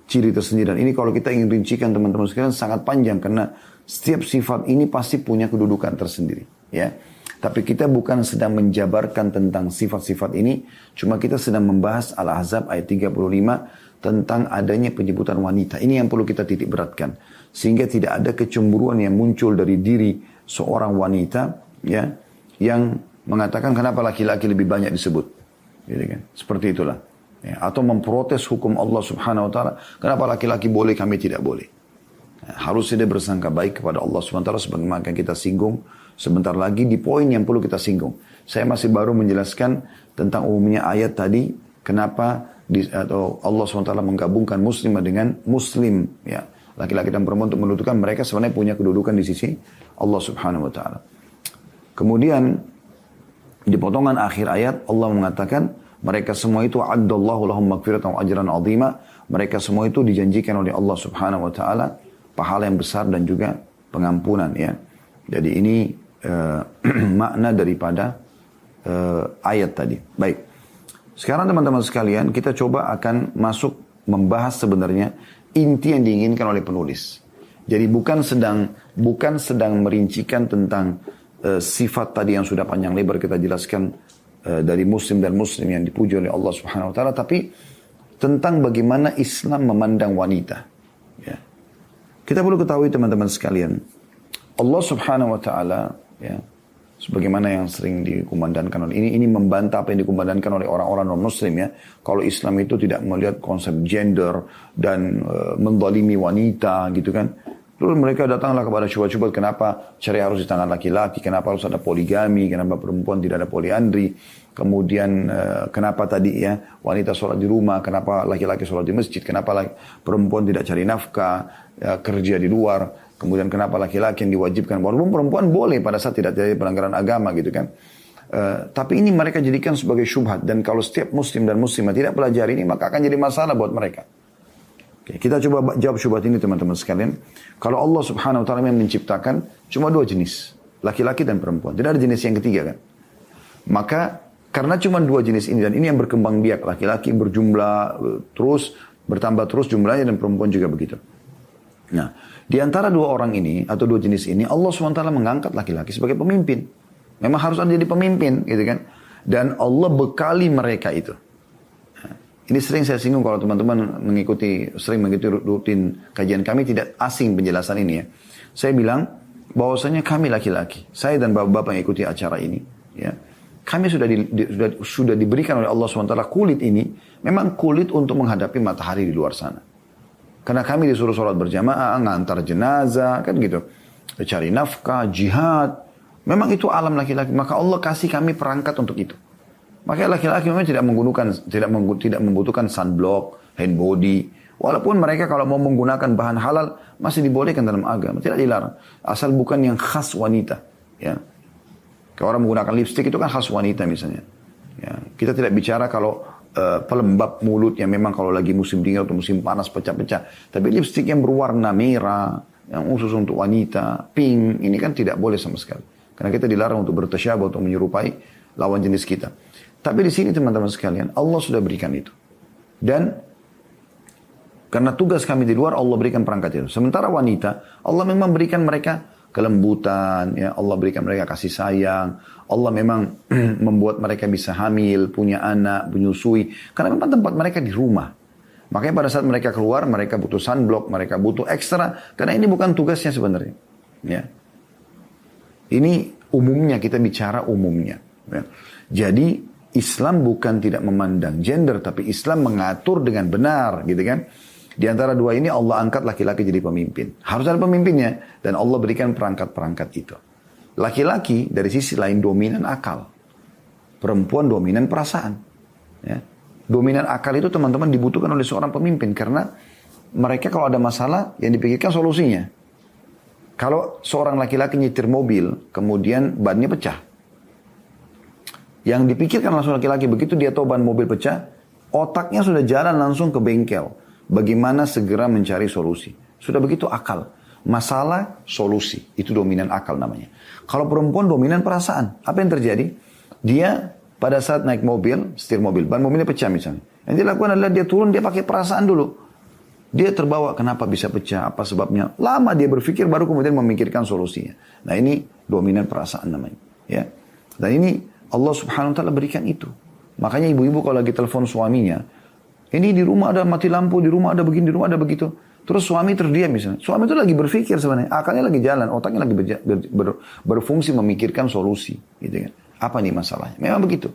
ciri tersendiri. Dan ini kalau kita ingin rincikan teman-teman sekalian sangat panjang. Karena setiap sifat ini pasti punya kedudukan tersendiri. Ya. Tapi kita bukan sedang menjabarkan tentang sifat-sifat ini. Cuma kita sedang membahas Al-Ahzab ayat 35 tentang adanya penyebutan wanita. Ini yang perlu kita titik beratkan. Sehingga tidak ada kecemburuan yang muncul dari diri seorang wanita ya yang mengatakan kenapa laki-laki lebih banyak disebut. Gitu kan? Seperti itulah. Ya, atau memprotes hukum Allah subhanahu wa ta'ala. Kenapa laki-laki boleh, kami tidak boleh. Ya, harusnya dia bersangka baik kepada Allah subhanahu wa ta'ala sebagaimana kita singgung sebentar lagi di poin yang perlu kita singgung. Saya masih baru menjelaskan tentang umumnya ayat tadi. Kenapa atau Allah SWT menggabungkan muslim dengan muslim. ya Laki-laki dan perempuan untuk menentukan mereka sebenarnya punya kedudukan di sisi Allah subhanahu wa ta'ala. Kemudian di potongan akhir ayat Allah mengatakan mereka semua itu addallahu lahum magfiratan ajran azima. Mereka semua itu dijanjikan oleh Allah Subhanahu wa taala pahala yang besar dan juga pengampunan ya. Jadi ini uh, (clears throat) makna daripada uh, ayat tadi. Baik. Sekarang teman-teman sekalian, kita coba akan masuk membahas sebenarnya inti yang diinginkan oleh penulis. Jadi bukan sedang bukan sedang merincikan tentang uh, sifat tadi yang sudah panjang lebar kita jelaskan uh, dari muslim dan muslim yang dipuji oleh Allah Subhanahu wa taala tapi tentang bagaimana Islam memandang wanita. Ya. Kita perlu ketahui teman-teman sekalian, Allah Subhanahu wa taala ya sebagaimana yang sering dikumandangkan oleh ini ini membantah apa yang dikumandangkan oleh orang-orang non muslim ya. Kalau Islam itu tidak melihat konsep gender dan uh, mendalimi wanita gitu kan. Lalu mereka datanglah kepada syubhat-syubhat kenapa cerai harus di tangan laki-laki, kenapa harus ada poligami, kenapa perempuan tidak ada poliandri, kemudian uh, kenapa tadi ya wanita sholat di rumah, kenapa laki-laki sholat di masjid, kenapa laki, perempuan tidak cari nafkah, ya, kerja di luar, Kemudian kenapa laki-laki yang diwajibkan? Walaupun perempuan boleh pada saat tidak terjadi pelanggaran agama gitu kan. Uh, tapi ini mereka jadikan sebagai syubhat. Dan kalau setiap muslim dan muslimah tidak pelajari ini maka akan jadi masalah buat mereka. Oke, kita coba jawab syubhat ini teman-teman sekalian. Kalau Allah subhanahu wa ta'ala yang menciptakan cuma dua jenis. Laki-laki dan perempuan. Tidak ada jenis yang ketiga kan. Maka karena cuma dua jenis ini dan ini yang berkembang biak. Laki-laki berjumlah eh, terus, bertambah terus jumlahnya dan perempuan juga begitu. Nah, di antara dua orang ini atau dua jenis ini Allah SWT mengangkat laki-laki sebagai pemimpin. Memang harus ada jadi pemimpin gitu kan. Dan Allah bekali mereka itu. Ini sering saya singgung kalau teman-teman mengikuti, sering mengikuti rutin kajian kami tidak asing penjelasan ini ya. Saya bilang bahwasanya kami laki-laki, saya dan bapak-bapak yang ikuti acara ini, ya, kami sudah, di, di, sudah sudah diberikan oleh Allah SWT kulit ini, memang kulit untuk menghadapi matahari di luar sana. Karena kami disuruh sholat berjamaah, ngantar jenazah, kan gitu. Cari nafkah, jihad. Memang itu alam laki-laki. Maka Allah kasih kami perangkat untuk itu. Makanya laki-laki memang tidak menggunakan tidak tidak membutuhkan sunblock, hand body. Walaupun mereka kalau mau menggunakan bahan halal masih dibolehkan dalam agama, tidak dilarang. Asal bukan yang khas wanita, ya. Kalau orang menggunakan lipstick itu kan khas wanita misalnya. Ya, kita tidak bicara kalau uh, pelembab mulut yang memang kalau lagi musim dingin atau musim panas pecah-pecah. Tapi lipstick yang berwarna merah, yang khusus untuk wanita, pink, ini kan tidak boleh sama sekali. Karena kita dilarang untuk bertasyabah, untuk menyerupai lawan jenis kita. Tapi di sini teman-teman sekalian, Allah sudah berikan itu. Dan karena tugas kami di luar, Allah berikan perangkat itu. Sementara wanita, Allah memang berikan mereka kelembutan, ya Allah berikan mereka kasih sayang, Allah memang (clears throat) membuat mereka bisa hamil, punya anak, menyusui, karena memang tempat mereka di rumah. Makanya pada saat mereka keluar, mereka butuh sunblock, mereka butuh ekstra, karena ini bukan tugasnya sebenarnya. Ya. Ini umumnya kita bicara umumnya. Ya. Jadi Islam bukan tidak memandang gender, tapi Islam mengatur dengan benar, gitu kan? Di antara dua ini Allah angkat laki-laki jadi pemimpin. Harus ada pemimpinnya. Dan Allah berikan perangkat-perangkat itu. Laki-laki dari sisi lain dominan akal. Perempuan dominan perasaan. Ya. Dominan akal itu teman-teman dibutuhkan oleh seorang pemimpin. Karena mereka kalau ada masalah yang dipikirkan solusinya. Kalau seorang laki-laki nyetir mobil, kemudian bannya pecah. Yang dipikirkan langsung laki-laki begitu dia tahu ban mobil pecah, otaknya sudah jalan langsung ke bengkel Bagaimana segera mencari solusi. Sudah begitu akal. Masalah, solusi. Itu dominan akal namanya. Kalau perempuan dominan perasaan. Apa yang terjadi? Dia pada saat naik mobil, setir mobil, ban mobilnya pecah misalnya. Yang dia lakukan adalah dia turun, dia pakai perasaan dulu. Dia terbawa, kenapa bisa pecah, apa sebabnya. Lama dia berpikir, baru kemudian memikirkan solusinya. Nah ini dominan perasaan namanya. ya. Dan ini Allah subhanahu wa ta'ala berikan itu. Makanya ibu-ibu kalau lagi telepon suaminya, ini di rumah ada mati lampu, di rumah ada begini, di rumah ada begitu. Terus suami terdiam misalnya. Suami itu lagi berpikir sebenarnya. Akalnya lagi jalan, otaknya lagi ber, ber, ber, berfungsi memikirkan solusi. Gitu kan. Apa nih masalahnya? Memang begitu.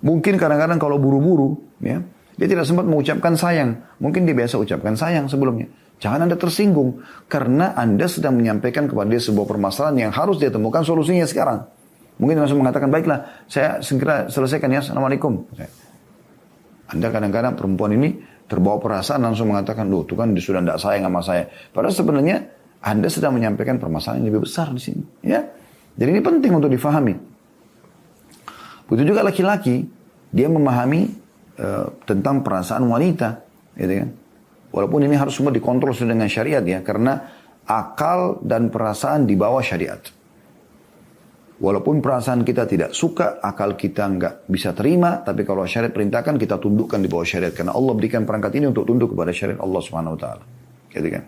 Mungkin kadang-kadang kalau buru-buru, ya, dia tidak sempat mengucapkan sayang. Mungkin dia biasa ucapkan sayang sebelumnya. Jangan Anda tersinggung. Karena Anda sedang menyampaikan kepada dia sebuah permasalahan yang harus dia temukan solusinya sekarang. Mungkin langsung mengatakan, baiklah, saya segera selesaikan ya, Assalamualaikum. Anda kadang-kadang perempuan ini terbawa perasaan langsung mengatakan, loh itu kan sudah tidak sayang sama saya. Padahal sebenarnya Anda sedang menyampaikan permasalahan yang lebih besar di sini. Ya, Jadi ini penting untuk difahami. Begitu juga laki-laki, dia memahami uh, tentang perasaan wanita. Gitu kan? Walaupun ini harus semua dikontrol dengan syariat ya. Karena akal dan perasaan di bawah syariat. Walaupun perasaan kita tidak suka, akal kita nggak bisa terima, tapi kalau syariat perintahkan kita tundukkan di bawah syariat karena Allah berikan perangkat ini untuk tunduk kepada syariat Allah Subhanahu wa taala. Gitu kan?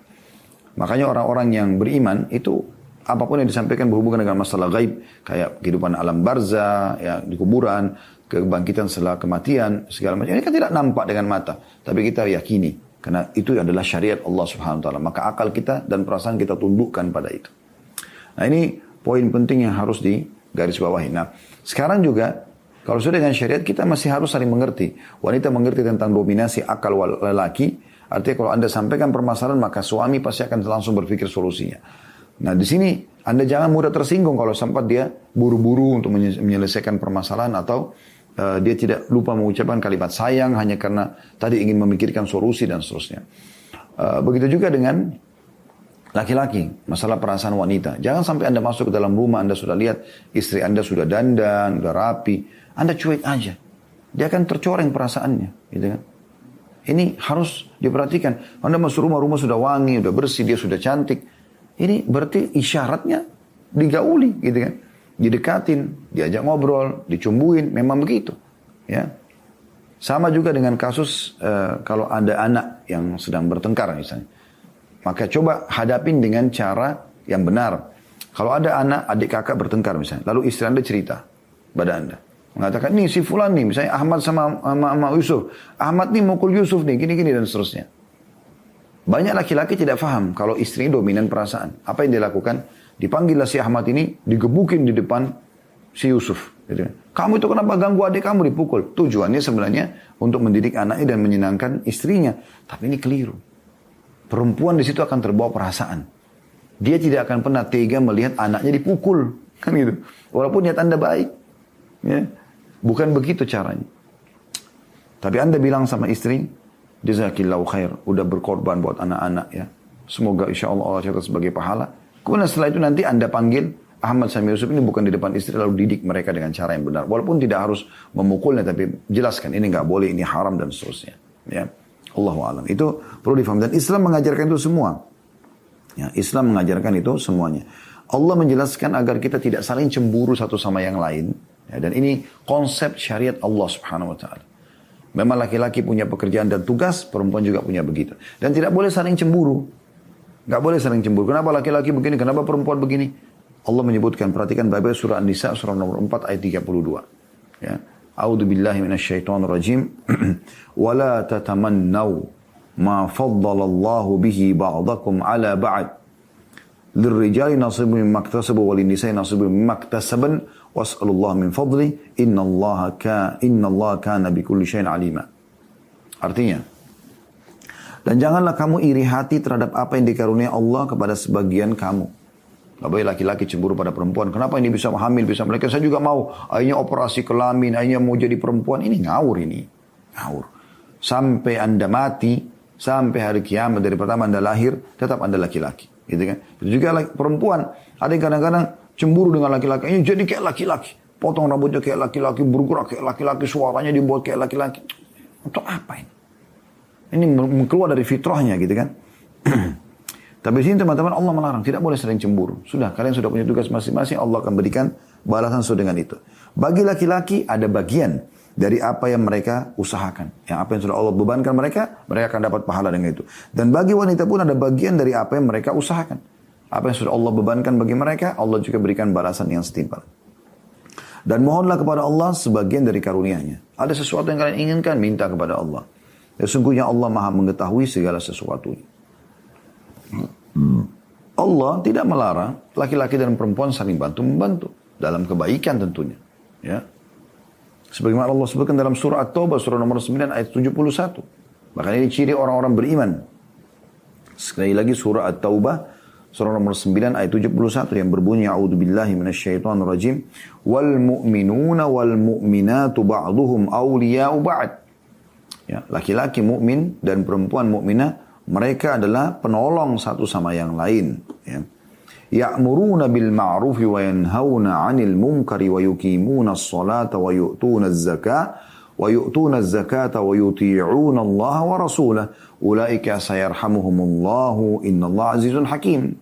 Makanya orang-orang yang beriman itu apa pun yang disampaikan berhubungan dengan masalah gaib kayak kehidupan alam barza, ya di kuburan, kebangkitan setelah kematian, segala macam. Ini kan tidak nampak dengan mata, tapi kita yakini karena itu adalah syariat Allah Subhanahu wa taala. Maka akal kita dan perasaan kita tundukkan pada itu. Nah, ini poin penting yang harus di garis bawahi. Nah, sekarang juga kalau sudah dengan syariat kita masih harus saling mengerti. Wanita mengerti tentang dominasi akal lelaki. Artinya kalau Anda sampaikan permasalahan maka suami pasti akan langsung berpikir solusinya. Nah di sini Anda jangan mudah tersinggung kalau sempat dia buru-buru untuk menyelesaikan permasalahan atau uh, dia tidak lupa mengucapkan kalimat sayang hanya karena tadi ingin memikirkan solusi dan seterusnya. Uh, begitu juga dengan Laki-laki, masalah perasaan wanita. Jangan sampai Anda masuk ke dalam rumah, Anda sudah lihat istri Anda sudah dandan, sudah rapi. Anda cuek aja. Dia akan tercoreng perasaannya. Gitu kan? Ini harus diperhatikan. Anda masuk rumah, rumah sudah wangi, sudah bersih, dia sudah cantik. Ini berarti isyaratnya digauli gitu kan. Didekatin, diajak ngobrol, dicumbuin, memang begitu. Ya. Sama juga dengan kasus uh, kalau ada anak yang sedang bertengkar misalnya. Maka coba hadapin dengan cara yang benar. Kalau ada anak, adik kakak bertengkar misalnya. Lalu istri anda cerita pada anda. Mengatakan, nih si Fulan nih, misalnya Ahmad sama, sama, sama Yusuf. Ahmad nih mukul Yusuf nih, gini-gini dan seterusnya. Banyak laki-laki tidak paham kalau istrinya dominan perasaan. Apa yang dilakukan? Dipanggillah si Ahmad ini, digebukin di depan si Yusuf. Gitu. Kamu itu kenapa ganggu adik kamu dipukul? Tujuannya sebenarnya untuk mendidik anaknya dan menyenangkan istrinya. Tapi ini keliru. Perempuan di situ akan terbawa perasaan. Dia tidak akan pernah tega melihat anaknya dipukul. Kan gitu. Walaupun niat anda baik. Ya. Bukan begitu caranya. Tapi anda bilang sama istri, Jazakillahu khair. Udah berkorban buat anak-anak ya. Semoga insya Allah Allah catat sebagai pahala. Kemudian setelah itu nanti anda panggil Ahmad Sami Yusuf ini bukan di depan istri lalu didik mereka dengan cara yang benar. Walaupun tidak harus memukulnya tapi jelaskan ini nggak boleh, ini haram dan seterusnya. Ya. Allah alam. Itu perlu difahami. Dan Islam mengajarkan itu semua. Ya, Islam mengajarkan itu semuanya. Allah menjelaskan agar kita tidak saling cemburu satu sama yang lain. Ya, dan ini konsep syariat Allah subhanahu wa ta'ala. Memang laki-laki punya pekerjaan dan tugas, perempuan juga punya begitu. Dan tidak boleh saling cemburu. Gak boleh saling cemburu. Kenapa laki-laki begini, kenapa perempuan begini? Allah menyebutkan, perhatikan baik-baik surah An-Nisa, surah nomor 4 ayat 32. Ya. أعوذ بالله من الشيطان الرجيم (clears throat) ولا تتمنوا ما فضل الله به بعضكم على بعض للرجال نصيب مما اكتسبوا وللنساء نصيب مما اكتسبن واسألوا الله من فضله إن الله كان إن الله كان بكل شيء عليما artinya dan janganlah kamu iri hati terhadap apa yang dikaruniai Allah kepada sebagian kamu Gak boleh laki-laki cemburu pada perempuan. Kenapa ini bisa hamil, bisa melahirkan? Saya juga mau. Akhirnya operasi kelamin, akhirnya mau jadi perempuan. Ini ngawur ini. Ngawur. Sampai anda mati, sampai hari kiamat dari pertama anda lahir, tetap anda laki-laki. Gitu kan? Itu juga perempuan. Ada yang kadang-kadang cemburu dengan laki-laki. Ini jadi kayak laki-laki. Potong rambutnya kayak laki-laki, bergerak kayak laki-laki, suaranya dibuat kayak laki-laki. Untuk apa ini? Ini keluar dari fitrahnya gitu kan. (clears throat) Tapi di sini teman-teman Allah melarang, tidak boleh sering cemburu. Sudah, kalian sudah punya tugas masing-masing, Allah akan berikan balasan sesuai dengan itu. Bagi laki-laki ada bagian dari apa yang mereka usahakan. Yang apa yang sudah Allah bebankan mereka, mereka akan dapat pahala dengan itu. Dan bagi wanita pun ada bagian dari apa yang mereka usahakan. Apa yang sudah Allah bebankan bagi mereka, Allah juga berikan balasan yang setimpal. Dan mohonlah kepada Allah sebagian dari karunia-Nya. Ada sesuatu yang kalian inginkan, minta kepada Allah. Ya, sungguhnya Allah maha mengetahui segala sesuatunya. Allah tidak melarang laki-laki dan perempuan saling bantu membantu dalam kebaikan tentunya. Ya. Sebagaimana Allah sebutkan dalam surah At-Taubah surah nomor 9 ayat 71. Bahkan ini ciri orang-orang beriman. Sekali lagi surah At-Taubah surah nomor 9 ayat 71 yang berbunyi a'udzu billahi minasyaitonir rajim wal mu'minuna wal mu'minatu ba'dhum awliya'u ba'd. Ya, laki-laki mukmin dan perempuan mukminah mereka adalah penolong satu sama yang lain. Ya. Ya'muruna bil ma'ruf wa yanhauna 'anil munkari wa yuqimuna as-salata wa yu'tuna az-zakata wa yu'tuna az-zakata wa yuti'una Allah wa rasulahu ulaika sayarhamuhumullahu innallaha azizun hakim.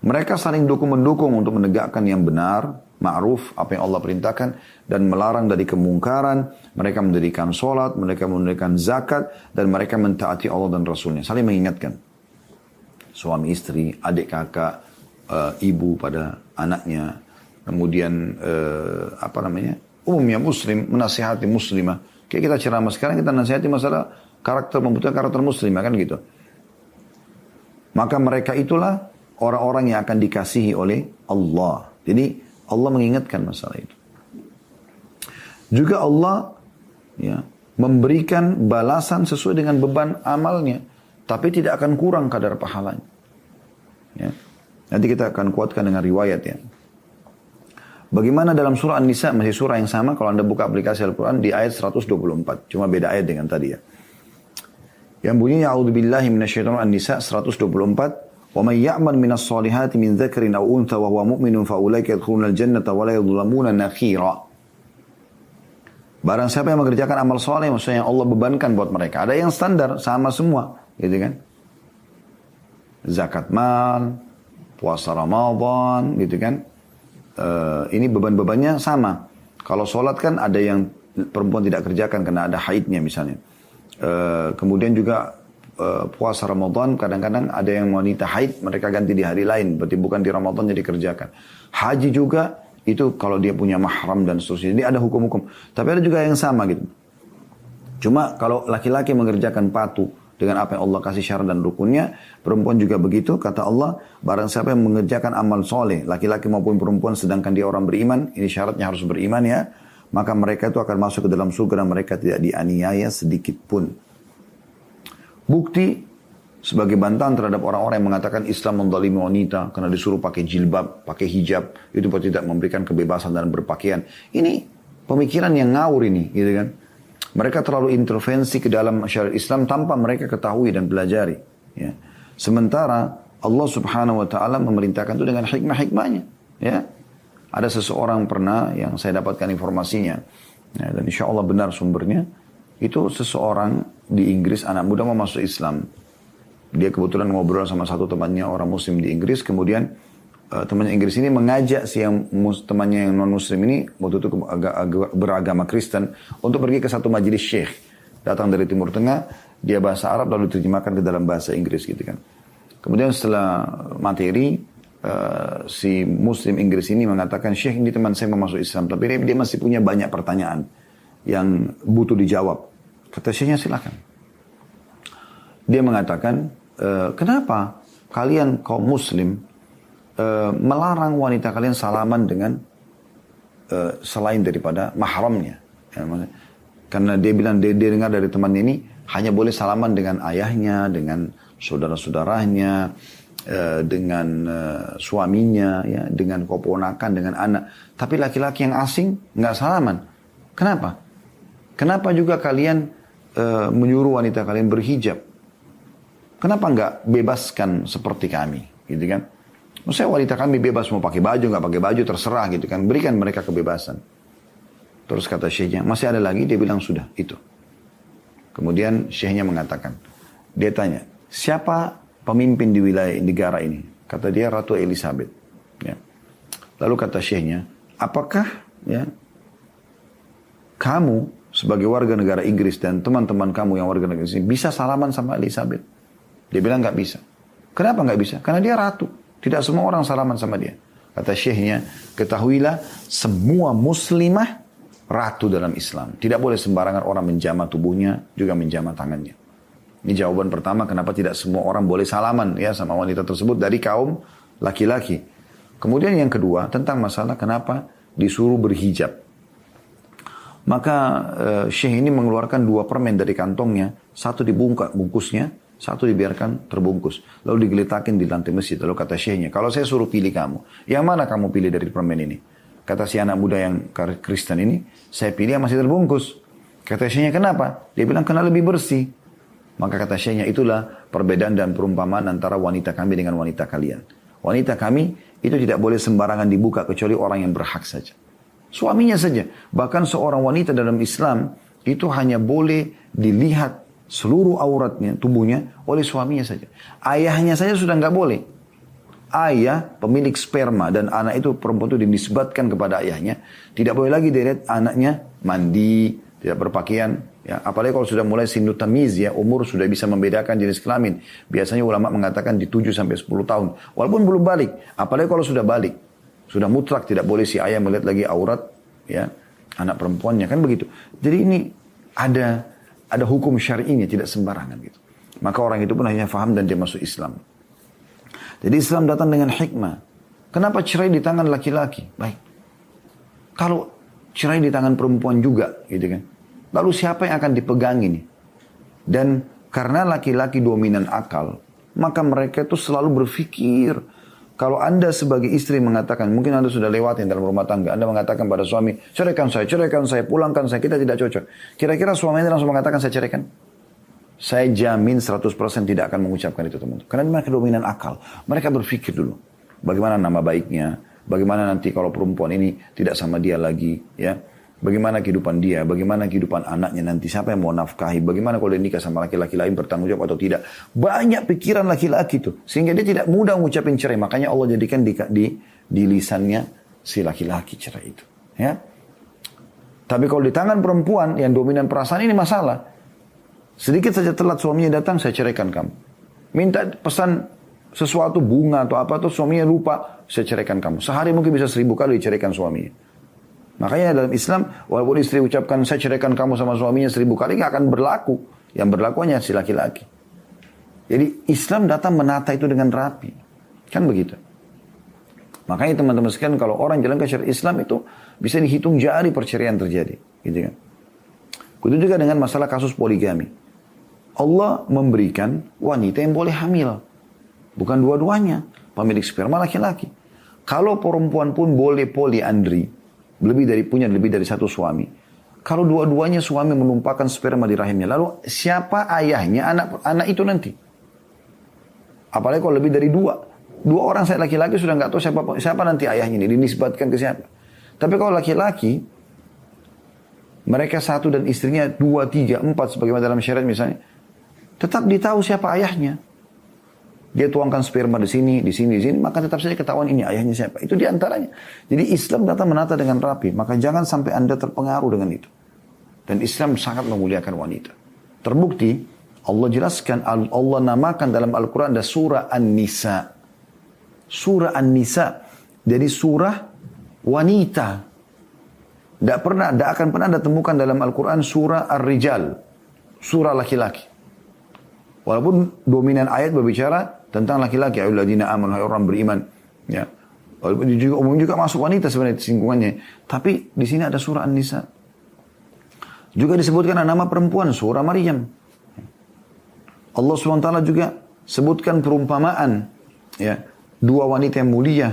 Mereka saling dukung-mendukung untuk menegakkan yang benar, ma'ruf, apa yang Allah perintahkan, dan melarang dari kemungkaran. Mereka mendirikan sholat, mereka mendirikan zakat, dan mereka mentaati Allah dan Rasulnya. Saling mengingatkan. Suami istri, adik kakak, uh, ibu pada anaknya, kemudian uh, apa namanya, umumnya muslim, menasihati muslimah. Kayak kita ceramah sekarang, kita nasihati masalah karakter, membutuhkan karakter muslimah kan gitu. Maka mereka itulah orang-orang yang akan dikasihi oleh Allah. Jadi Allah mengingatkan masalah itu. Juga Allah ya, memberikan balasan sesuai dengan beban amalnya. Tapi tidak akan kurang kadar pahalanya. Ya. Nanti kita akan kuatkan dengan riwayat ya. Bagaimana dalam surah An-Nisa, masih surah yang sama, kalau Anda buka aplikasi Al-Quran di ayat 124. Cuma beda ayat dengan tadi ya. Yang bunyinya A'udzubillahi minasyaitonir An-Nisa 124. Solihati min dzakarin aw untha wa huwa mu'minun fa ulaika yadkhuluna al-jannata wa la yudhlamuna nakhira. Barang siapa yang mengerjakan amal soleh, maksudnya yang Allah bebankan buat mereka. Ada yang standar, sama semua. Gitu kan. Zakat mal, puasa Ramadan, gitu kan uh, ini beban-bebannya sama. Kalau sholat kan ada yang perempuan tidak kerjakan karena ada haidnya misalnya. Uh, kemudian juga uh, puasa Ramadan kadang-kadang ada yang wanita haid mereka ganti di hari lain. Berarti bukan di Ramadan jadi kerjakan. Haji juga itu kalau dia punya mahram dan seterusnya. Jadi ada hukum-hukum. Tapi ada juga yang sama gitu. Cuma kalau laki-laki mengerjakan patuh dengan apa yang Allah kasih syarat dan rukunnya. Perempuan juga begitu, kata Allah, barang siapa yang mengerjakan amal soleh, laki-laki maupun perempuan sedangkan dia orang beriman, ini syaratnya harus beriman ya, maka mereka itu akan masuk ke dalam surga dan mereka tidak dianiaya sedikit pun. Bukti sebagai bantahan terhadap orang-orang yang mengatakan Islam mendalimi wanita karena disuruh pakai jilbab, pakai hijab, itu tidak memberikan kebebasan dalam berpakaian. Ini pemikiran yang ngawur ini, gitu kan. Mereka terlalu intervensi ke dalam syariat Islam tanpa mereka ketahui dan pelajari. Ya. Sementara Allah subhanahu wa ta'ala memerintahkan itu dengan hikmah-hikmahnya. Ya. Ada seseorang pernah yang saya dapatkan informasinya. Ya, dan insya Allah benar sumbernya. Itu seseorang di Inggris, anak muda mau masuk Islam. Dia kebetulan ngobrol sama satu temannya orang muslim di Inggris. Kemudian uh, temannya Inggris ini mengajak si yang mus, temannya yang non muslim ini waktu itu beragama Kristen untuk pergi ke satu majelis syekh datang dari Timur Tengah dia bahasa Arab lalu diterjemahkan ke dalam bahasa Inggris gitu kan kemudian setelah materi uh, si muslim Inggris ini mengatakan syekh ini teman saya mau masuk Islam tapi dia masih punya banyak pertanyaan yang butuh dijawab kata syekhnya silakan dia mengatakan e, kenapa kalian kaum muslim Eh, melarang wanita kalian salaman dengan uh, selain daripada mahramnya. Ya, karena dia bilang dia, dia dengar dari teman ini hanya boleh salaman dengan ayahnya, dengan saudara-saudaranya, uh, dengan uh, suaminya, ya, dengan keponakan, dengan anak. Tapi laki-laki yang asing nggak salaman. Kenapa? Kenapa juga kalian uh, menyuruh wanita kalian berhijab? Kenapa nggak bebaskan seperti kami, gitu kan? Maksudnya wanita kami bebas mau pakai baju, nggak pakai baju, terserah gitu kan. Berikan mereka kebebasan. Terus kata syekhnya, masih ada lagi? Dia bilang sudah, itu. Kemudian syekhnya mengatakan, dia tanya, siapa pemimpin di wilayah negara ini? Kata dia Ratu Elizabeth. Ya. Lalu kata syekhnya, apakah ya kamu sebagai warga negara Inggris dan teman-teman kamu yang warga negara Inggris bisa salaman sama Elizabeth? Dia bilang nggak bisa. Kenapa nggak bisa? Karena dia ratu. Tidak semua orang salaman sama dia. Kata syekhnya, ketahuilah semua muslimah ratu dalam Islam. Tidak boleh sembarangan orang menjamah tubuhnya, juga menjamah tangannya. Ini jawaban pertama kenapa tidak semua orang boleh salaman ya sama wanita tersebut dari kaum laki-laki. Kemudian yang kedua tentang masalah kenapa disuruh berhijab. Maka uh, Syekh ini mengeluarkan dua permen dari kantongnya, satu dibungkak bungkusnya, satu dibiarkan terbungkus. Lalu digeletakin di lantai masjid. Lalu kata syekhnya, kalau saya suruh pilih kamu, yang mana kamu pilih dari permen ini? Kata si anak muda yang Kristen ini, saya pilih yang masih terbungkus. Kata syekhnya, kenapa? Dia bilang, karena lebih bersih. Maka kata syekhnya, itulah perbedaan dan perumpamaan antara wanita kami dengan wanita kalian. Wanita kami itu tidak boleh sembarangan dibuka kecuali orang yang berhak saja. Suaminya saja. Bahkan seorang wanita dalam Islam itu hanya boleh dilihat seluruh auratnya, tubuhnya oleh suaminya saja. Ayahnya saja sudah nggak boleh. ayah pemilik sperma dan anak itu perempuan itu dinisbatkan kepada ayahnya, tidak boleh lagi dilihat anaknya mandi, tidak berpakaian, ya apalagi kalau sudah mulai sindu tamiz ya umur sudah bisa membedakan jenis kelamin biasanya ulama mengatakan di 7 sampai 10 tahun walaupun belum balik apalagi kalau sudah balik sudah mutlak tidak boleh si ayah melihat lagi aurat ya anak perempuannya. Kan begitu. Jadi ini ada ada hukum syar'inya tidak sembarangan gitu. Maka orang itu pun hanya faham dan dia masuk Islam. Jadi Islam datang dengan hikmah. Kenapa cerai di tangan laki-laki? Baik. Kalau cerai di tangan perempuan juga gitu kan. Lalu siapa yang akan dipegang ini? Dan karena laki-laki dominan akal, maka mereka itu selalu berpikir, kalau anda sebagai istri mengatakan, mungkin anda sudah lewatin dalam rumah tangga, anda mengatakan pada suami, ceraikan saya, ceraikan saya, pulangkan saya, kita tidak cocok. Kira-kira suami anda langsung mengatakan saya ceraikan? Saya jamin 100% tidak akan mengucapkan itu teman-teman. Karena mereka dominan akal. Mereka berpikir dulu. Bagaimana nama baiknya. Bagaimana nanti kalau perempuan ini tidak sama dia lagi. ya Bagaimana kehidupan dia, bagaimana kehidupan anaknya nanti, siapa yang mau nafkahi, bagaimana kalau dia nikah sama laki-laki lain bertanggung jawab atau tidak. Banyak pikiran laki-laki itu. Sehingga dia tidak mudah mengucapin cerai. Makanya Allah jadikan di, di, di lisannya si laki-laki cerai itu. Ya. Tapi kalau di tangan perempuan yang dominan perasaan ini masalah. Sedikit saja telat suaminya datang, saya ceraikan kamu. Minta pesan sesuatu bunga atau apa tuh suaminya lupa, saya ceraikan kamu. Sehari mungkin bisa seribu kali diceraikan suaminya. Makanya dalam Islam, walaupun istri ucapkan saya ceraikan kamu sama suaminya seribu kali, nggak akan berlaku. Yang berlaku hanya si laki-laki. Jadi Islam datang menata itu dengan rapi. Kan begitu. Makanya teman-teman sekalian kalau orang jalan ke syariat Islam itu bisa dihitung jari perceraian terjadi. Gitu kan. Begitu juga dengan masalah kasus poligami. Allah memberikan wanita yang boleh hamil. Bukan dua-duanya. Pemilik sperma laki-laki. Kalau perempuan pun boleh poliandri, lebih dari punya lebih dari satu suami. Kalau dua-duanya suami menumpahkan sperma di rahimnya, lalu siapa ayahnya anak anak itu nanti? Apalagi kalau lebih dari dua. Dua orang saya laki-laki sudah nggak tahu siapa siapa nanti ayahnya ini dinisbatkan ke siapa. Tapi kalau laki-laki mereka satu dan istrinya dua, tiga, empat sebagaimana dalam syariat misalnya, tetap ditahu siapa ayahnya. Dia tuangkan sperma di sini, di sini, di sini, maka tetap saja ketahuan ini ayahnya siapa. Itu di antaranya. Jadi Islam datang menata dengan rapi, maka jangan sampai anda terpengaruh dengan itu. Dan Islam sangat memuliakan wanita. Terbukti, Allah jelaskan, Allah namakan dalam Al-Quran ada surah An-Nisa. Surah An-Nisa. Jadi surah wanita. Tidak pernah, tidak akan pernah anda temukan dalam Al-Quran surah Ar-Rijal. Surah laki-laki. Walaupun dominan ayat berbicara tentang laki-laki ayyuhalladzina amanu orang beriman. Ya. Walaupun juga umum juga masuk wanita sebenarnya singgungannya tapi di sini ada surah An-Nisa. Juga disebutkan nama perempuan surah Maryam. Allah SWT juga sebutkan perumpamaan ya dua wanita yang mulia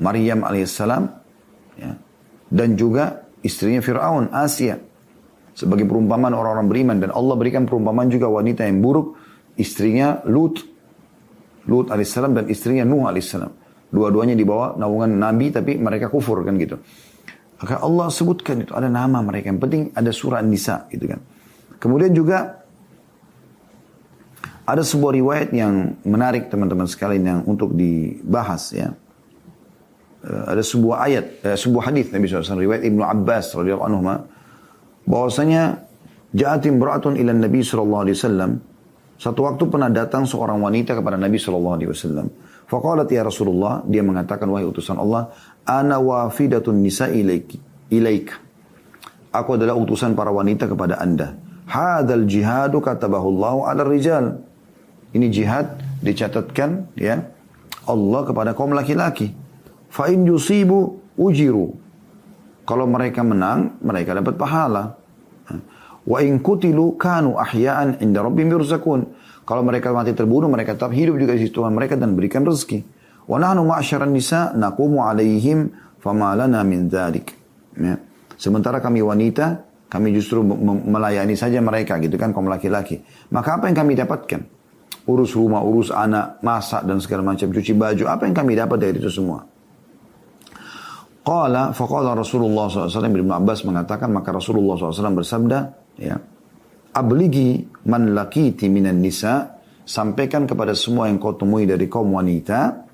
Maryam alaihissalam ya, dan juga istrinya Fir'aun Asia. Sebagai perumpamaan orang-orang beriman. Dan Allah berikan perumpamaan juga wanita yang buruk istrinya Lut Lut alaihissalam dan istrinya Nuh alaihissalam. Dua-duanya di bawah naungan Nabi tapi mereka kufur kan gitu. Maka Allah sebutkan itu ada nama mereka. Yang penting ada surah Nisa gitu kan. Kemudian juga ada sebuah riwayat yang menarik teman-teman sekalian yang untuk dibahas ya. Eh, ada sebuah ayat, eh, sebuah hadis Nabi SAW, riwayat Ibnu Abbas radhiyallahu anhu bahwasanya ja'atim beratun ila Nabi sallallahu alaihi wasallam satu waktu pernah datang seorang wanita kepada Nabi Shallallahu Alaihi Wasallam. Faqalat ya Rasulullah, dia mengatakan wahai utusan Allah, ana wafidatun nisa ilaiki, ilaik. Aku adalah utusan para wanita kepada anda. Hadal jihadu katabahullahu ala rijal. Ini jihad dicatatkan ya Allah kepada kaum laki-laki. Fa in yusibu ujiru. Kalau mereka menang, mereka dapat pahala. Wa in kutilu kanu ahya'an inda rabbihim yurzakun. Kalau mereka mati terbunuh, mereka tetap hidup juga di sisi Tuhan mereka dan berikan rezeki. Wa nahnu ma'asyaran nisa naqumu alaihim fama lana min dzalik. Ya. Sementara kami wanita, kami justru melayani saja mereka gitu kan kaum laki-laki. Maka apa yang kami dapatkan? Urus rumah, urus anak, masak dan segala macam, cuci baju. Apa yang kami dapat dari itu semua? Qala faqala Rasulullah SAW Ibn Abbas mengatakan maka Rasulullah SAW bersabda ya abligi man lakiti minan nisa sampaikan kepada semua yang kau temui dari kaum wanita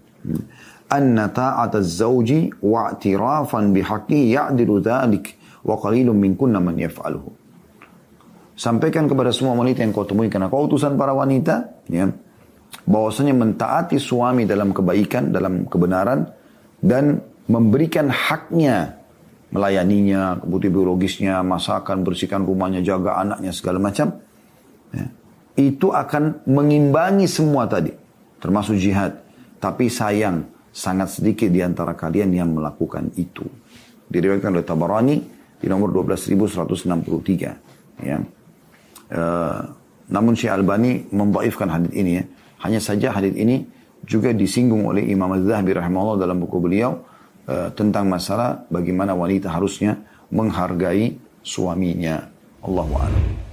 Anna ta'at az-zawji wa'tirafan bihaqqi ya'dilu dhalik wa qalilun minkunna man yaf'aluhu. Sampaikan kepada semua wanita yang kau temui karena kau utusan para wanita, ya, bahwasanya mentaati suami dalam kebaikan, dalam kebenaran, dan memberikan haknya, melayaninya, kebutuhan biologisnya, masakan, bersihkan rumahnya, jaga anaknya, segala macam, ya, itu akan mengimbangi semua tadi, termasuk jihad. Tapi sayang, sangat sedikit di antara kalian yang melakukan itu. Diriwayatkan oleh Tabarani di nomor 12163. Ya. Uh, namun Syekh Albani membaifkan hadis ini ya. Hanya saja hadis ini juga disinggung oleh Imam Az-Zahabi rahimahullah dalam buku beliau uh, tentang masalah bagaimana wanita harusnya menghargai suaminya. Allahu a'lam.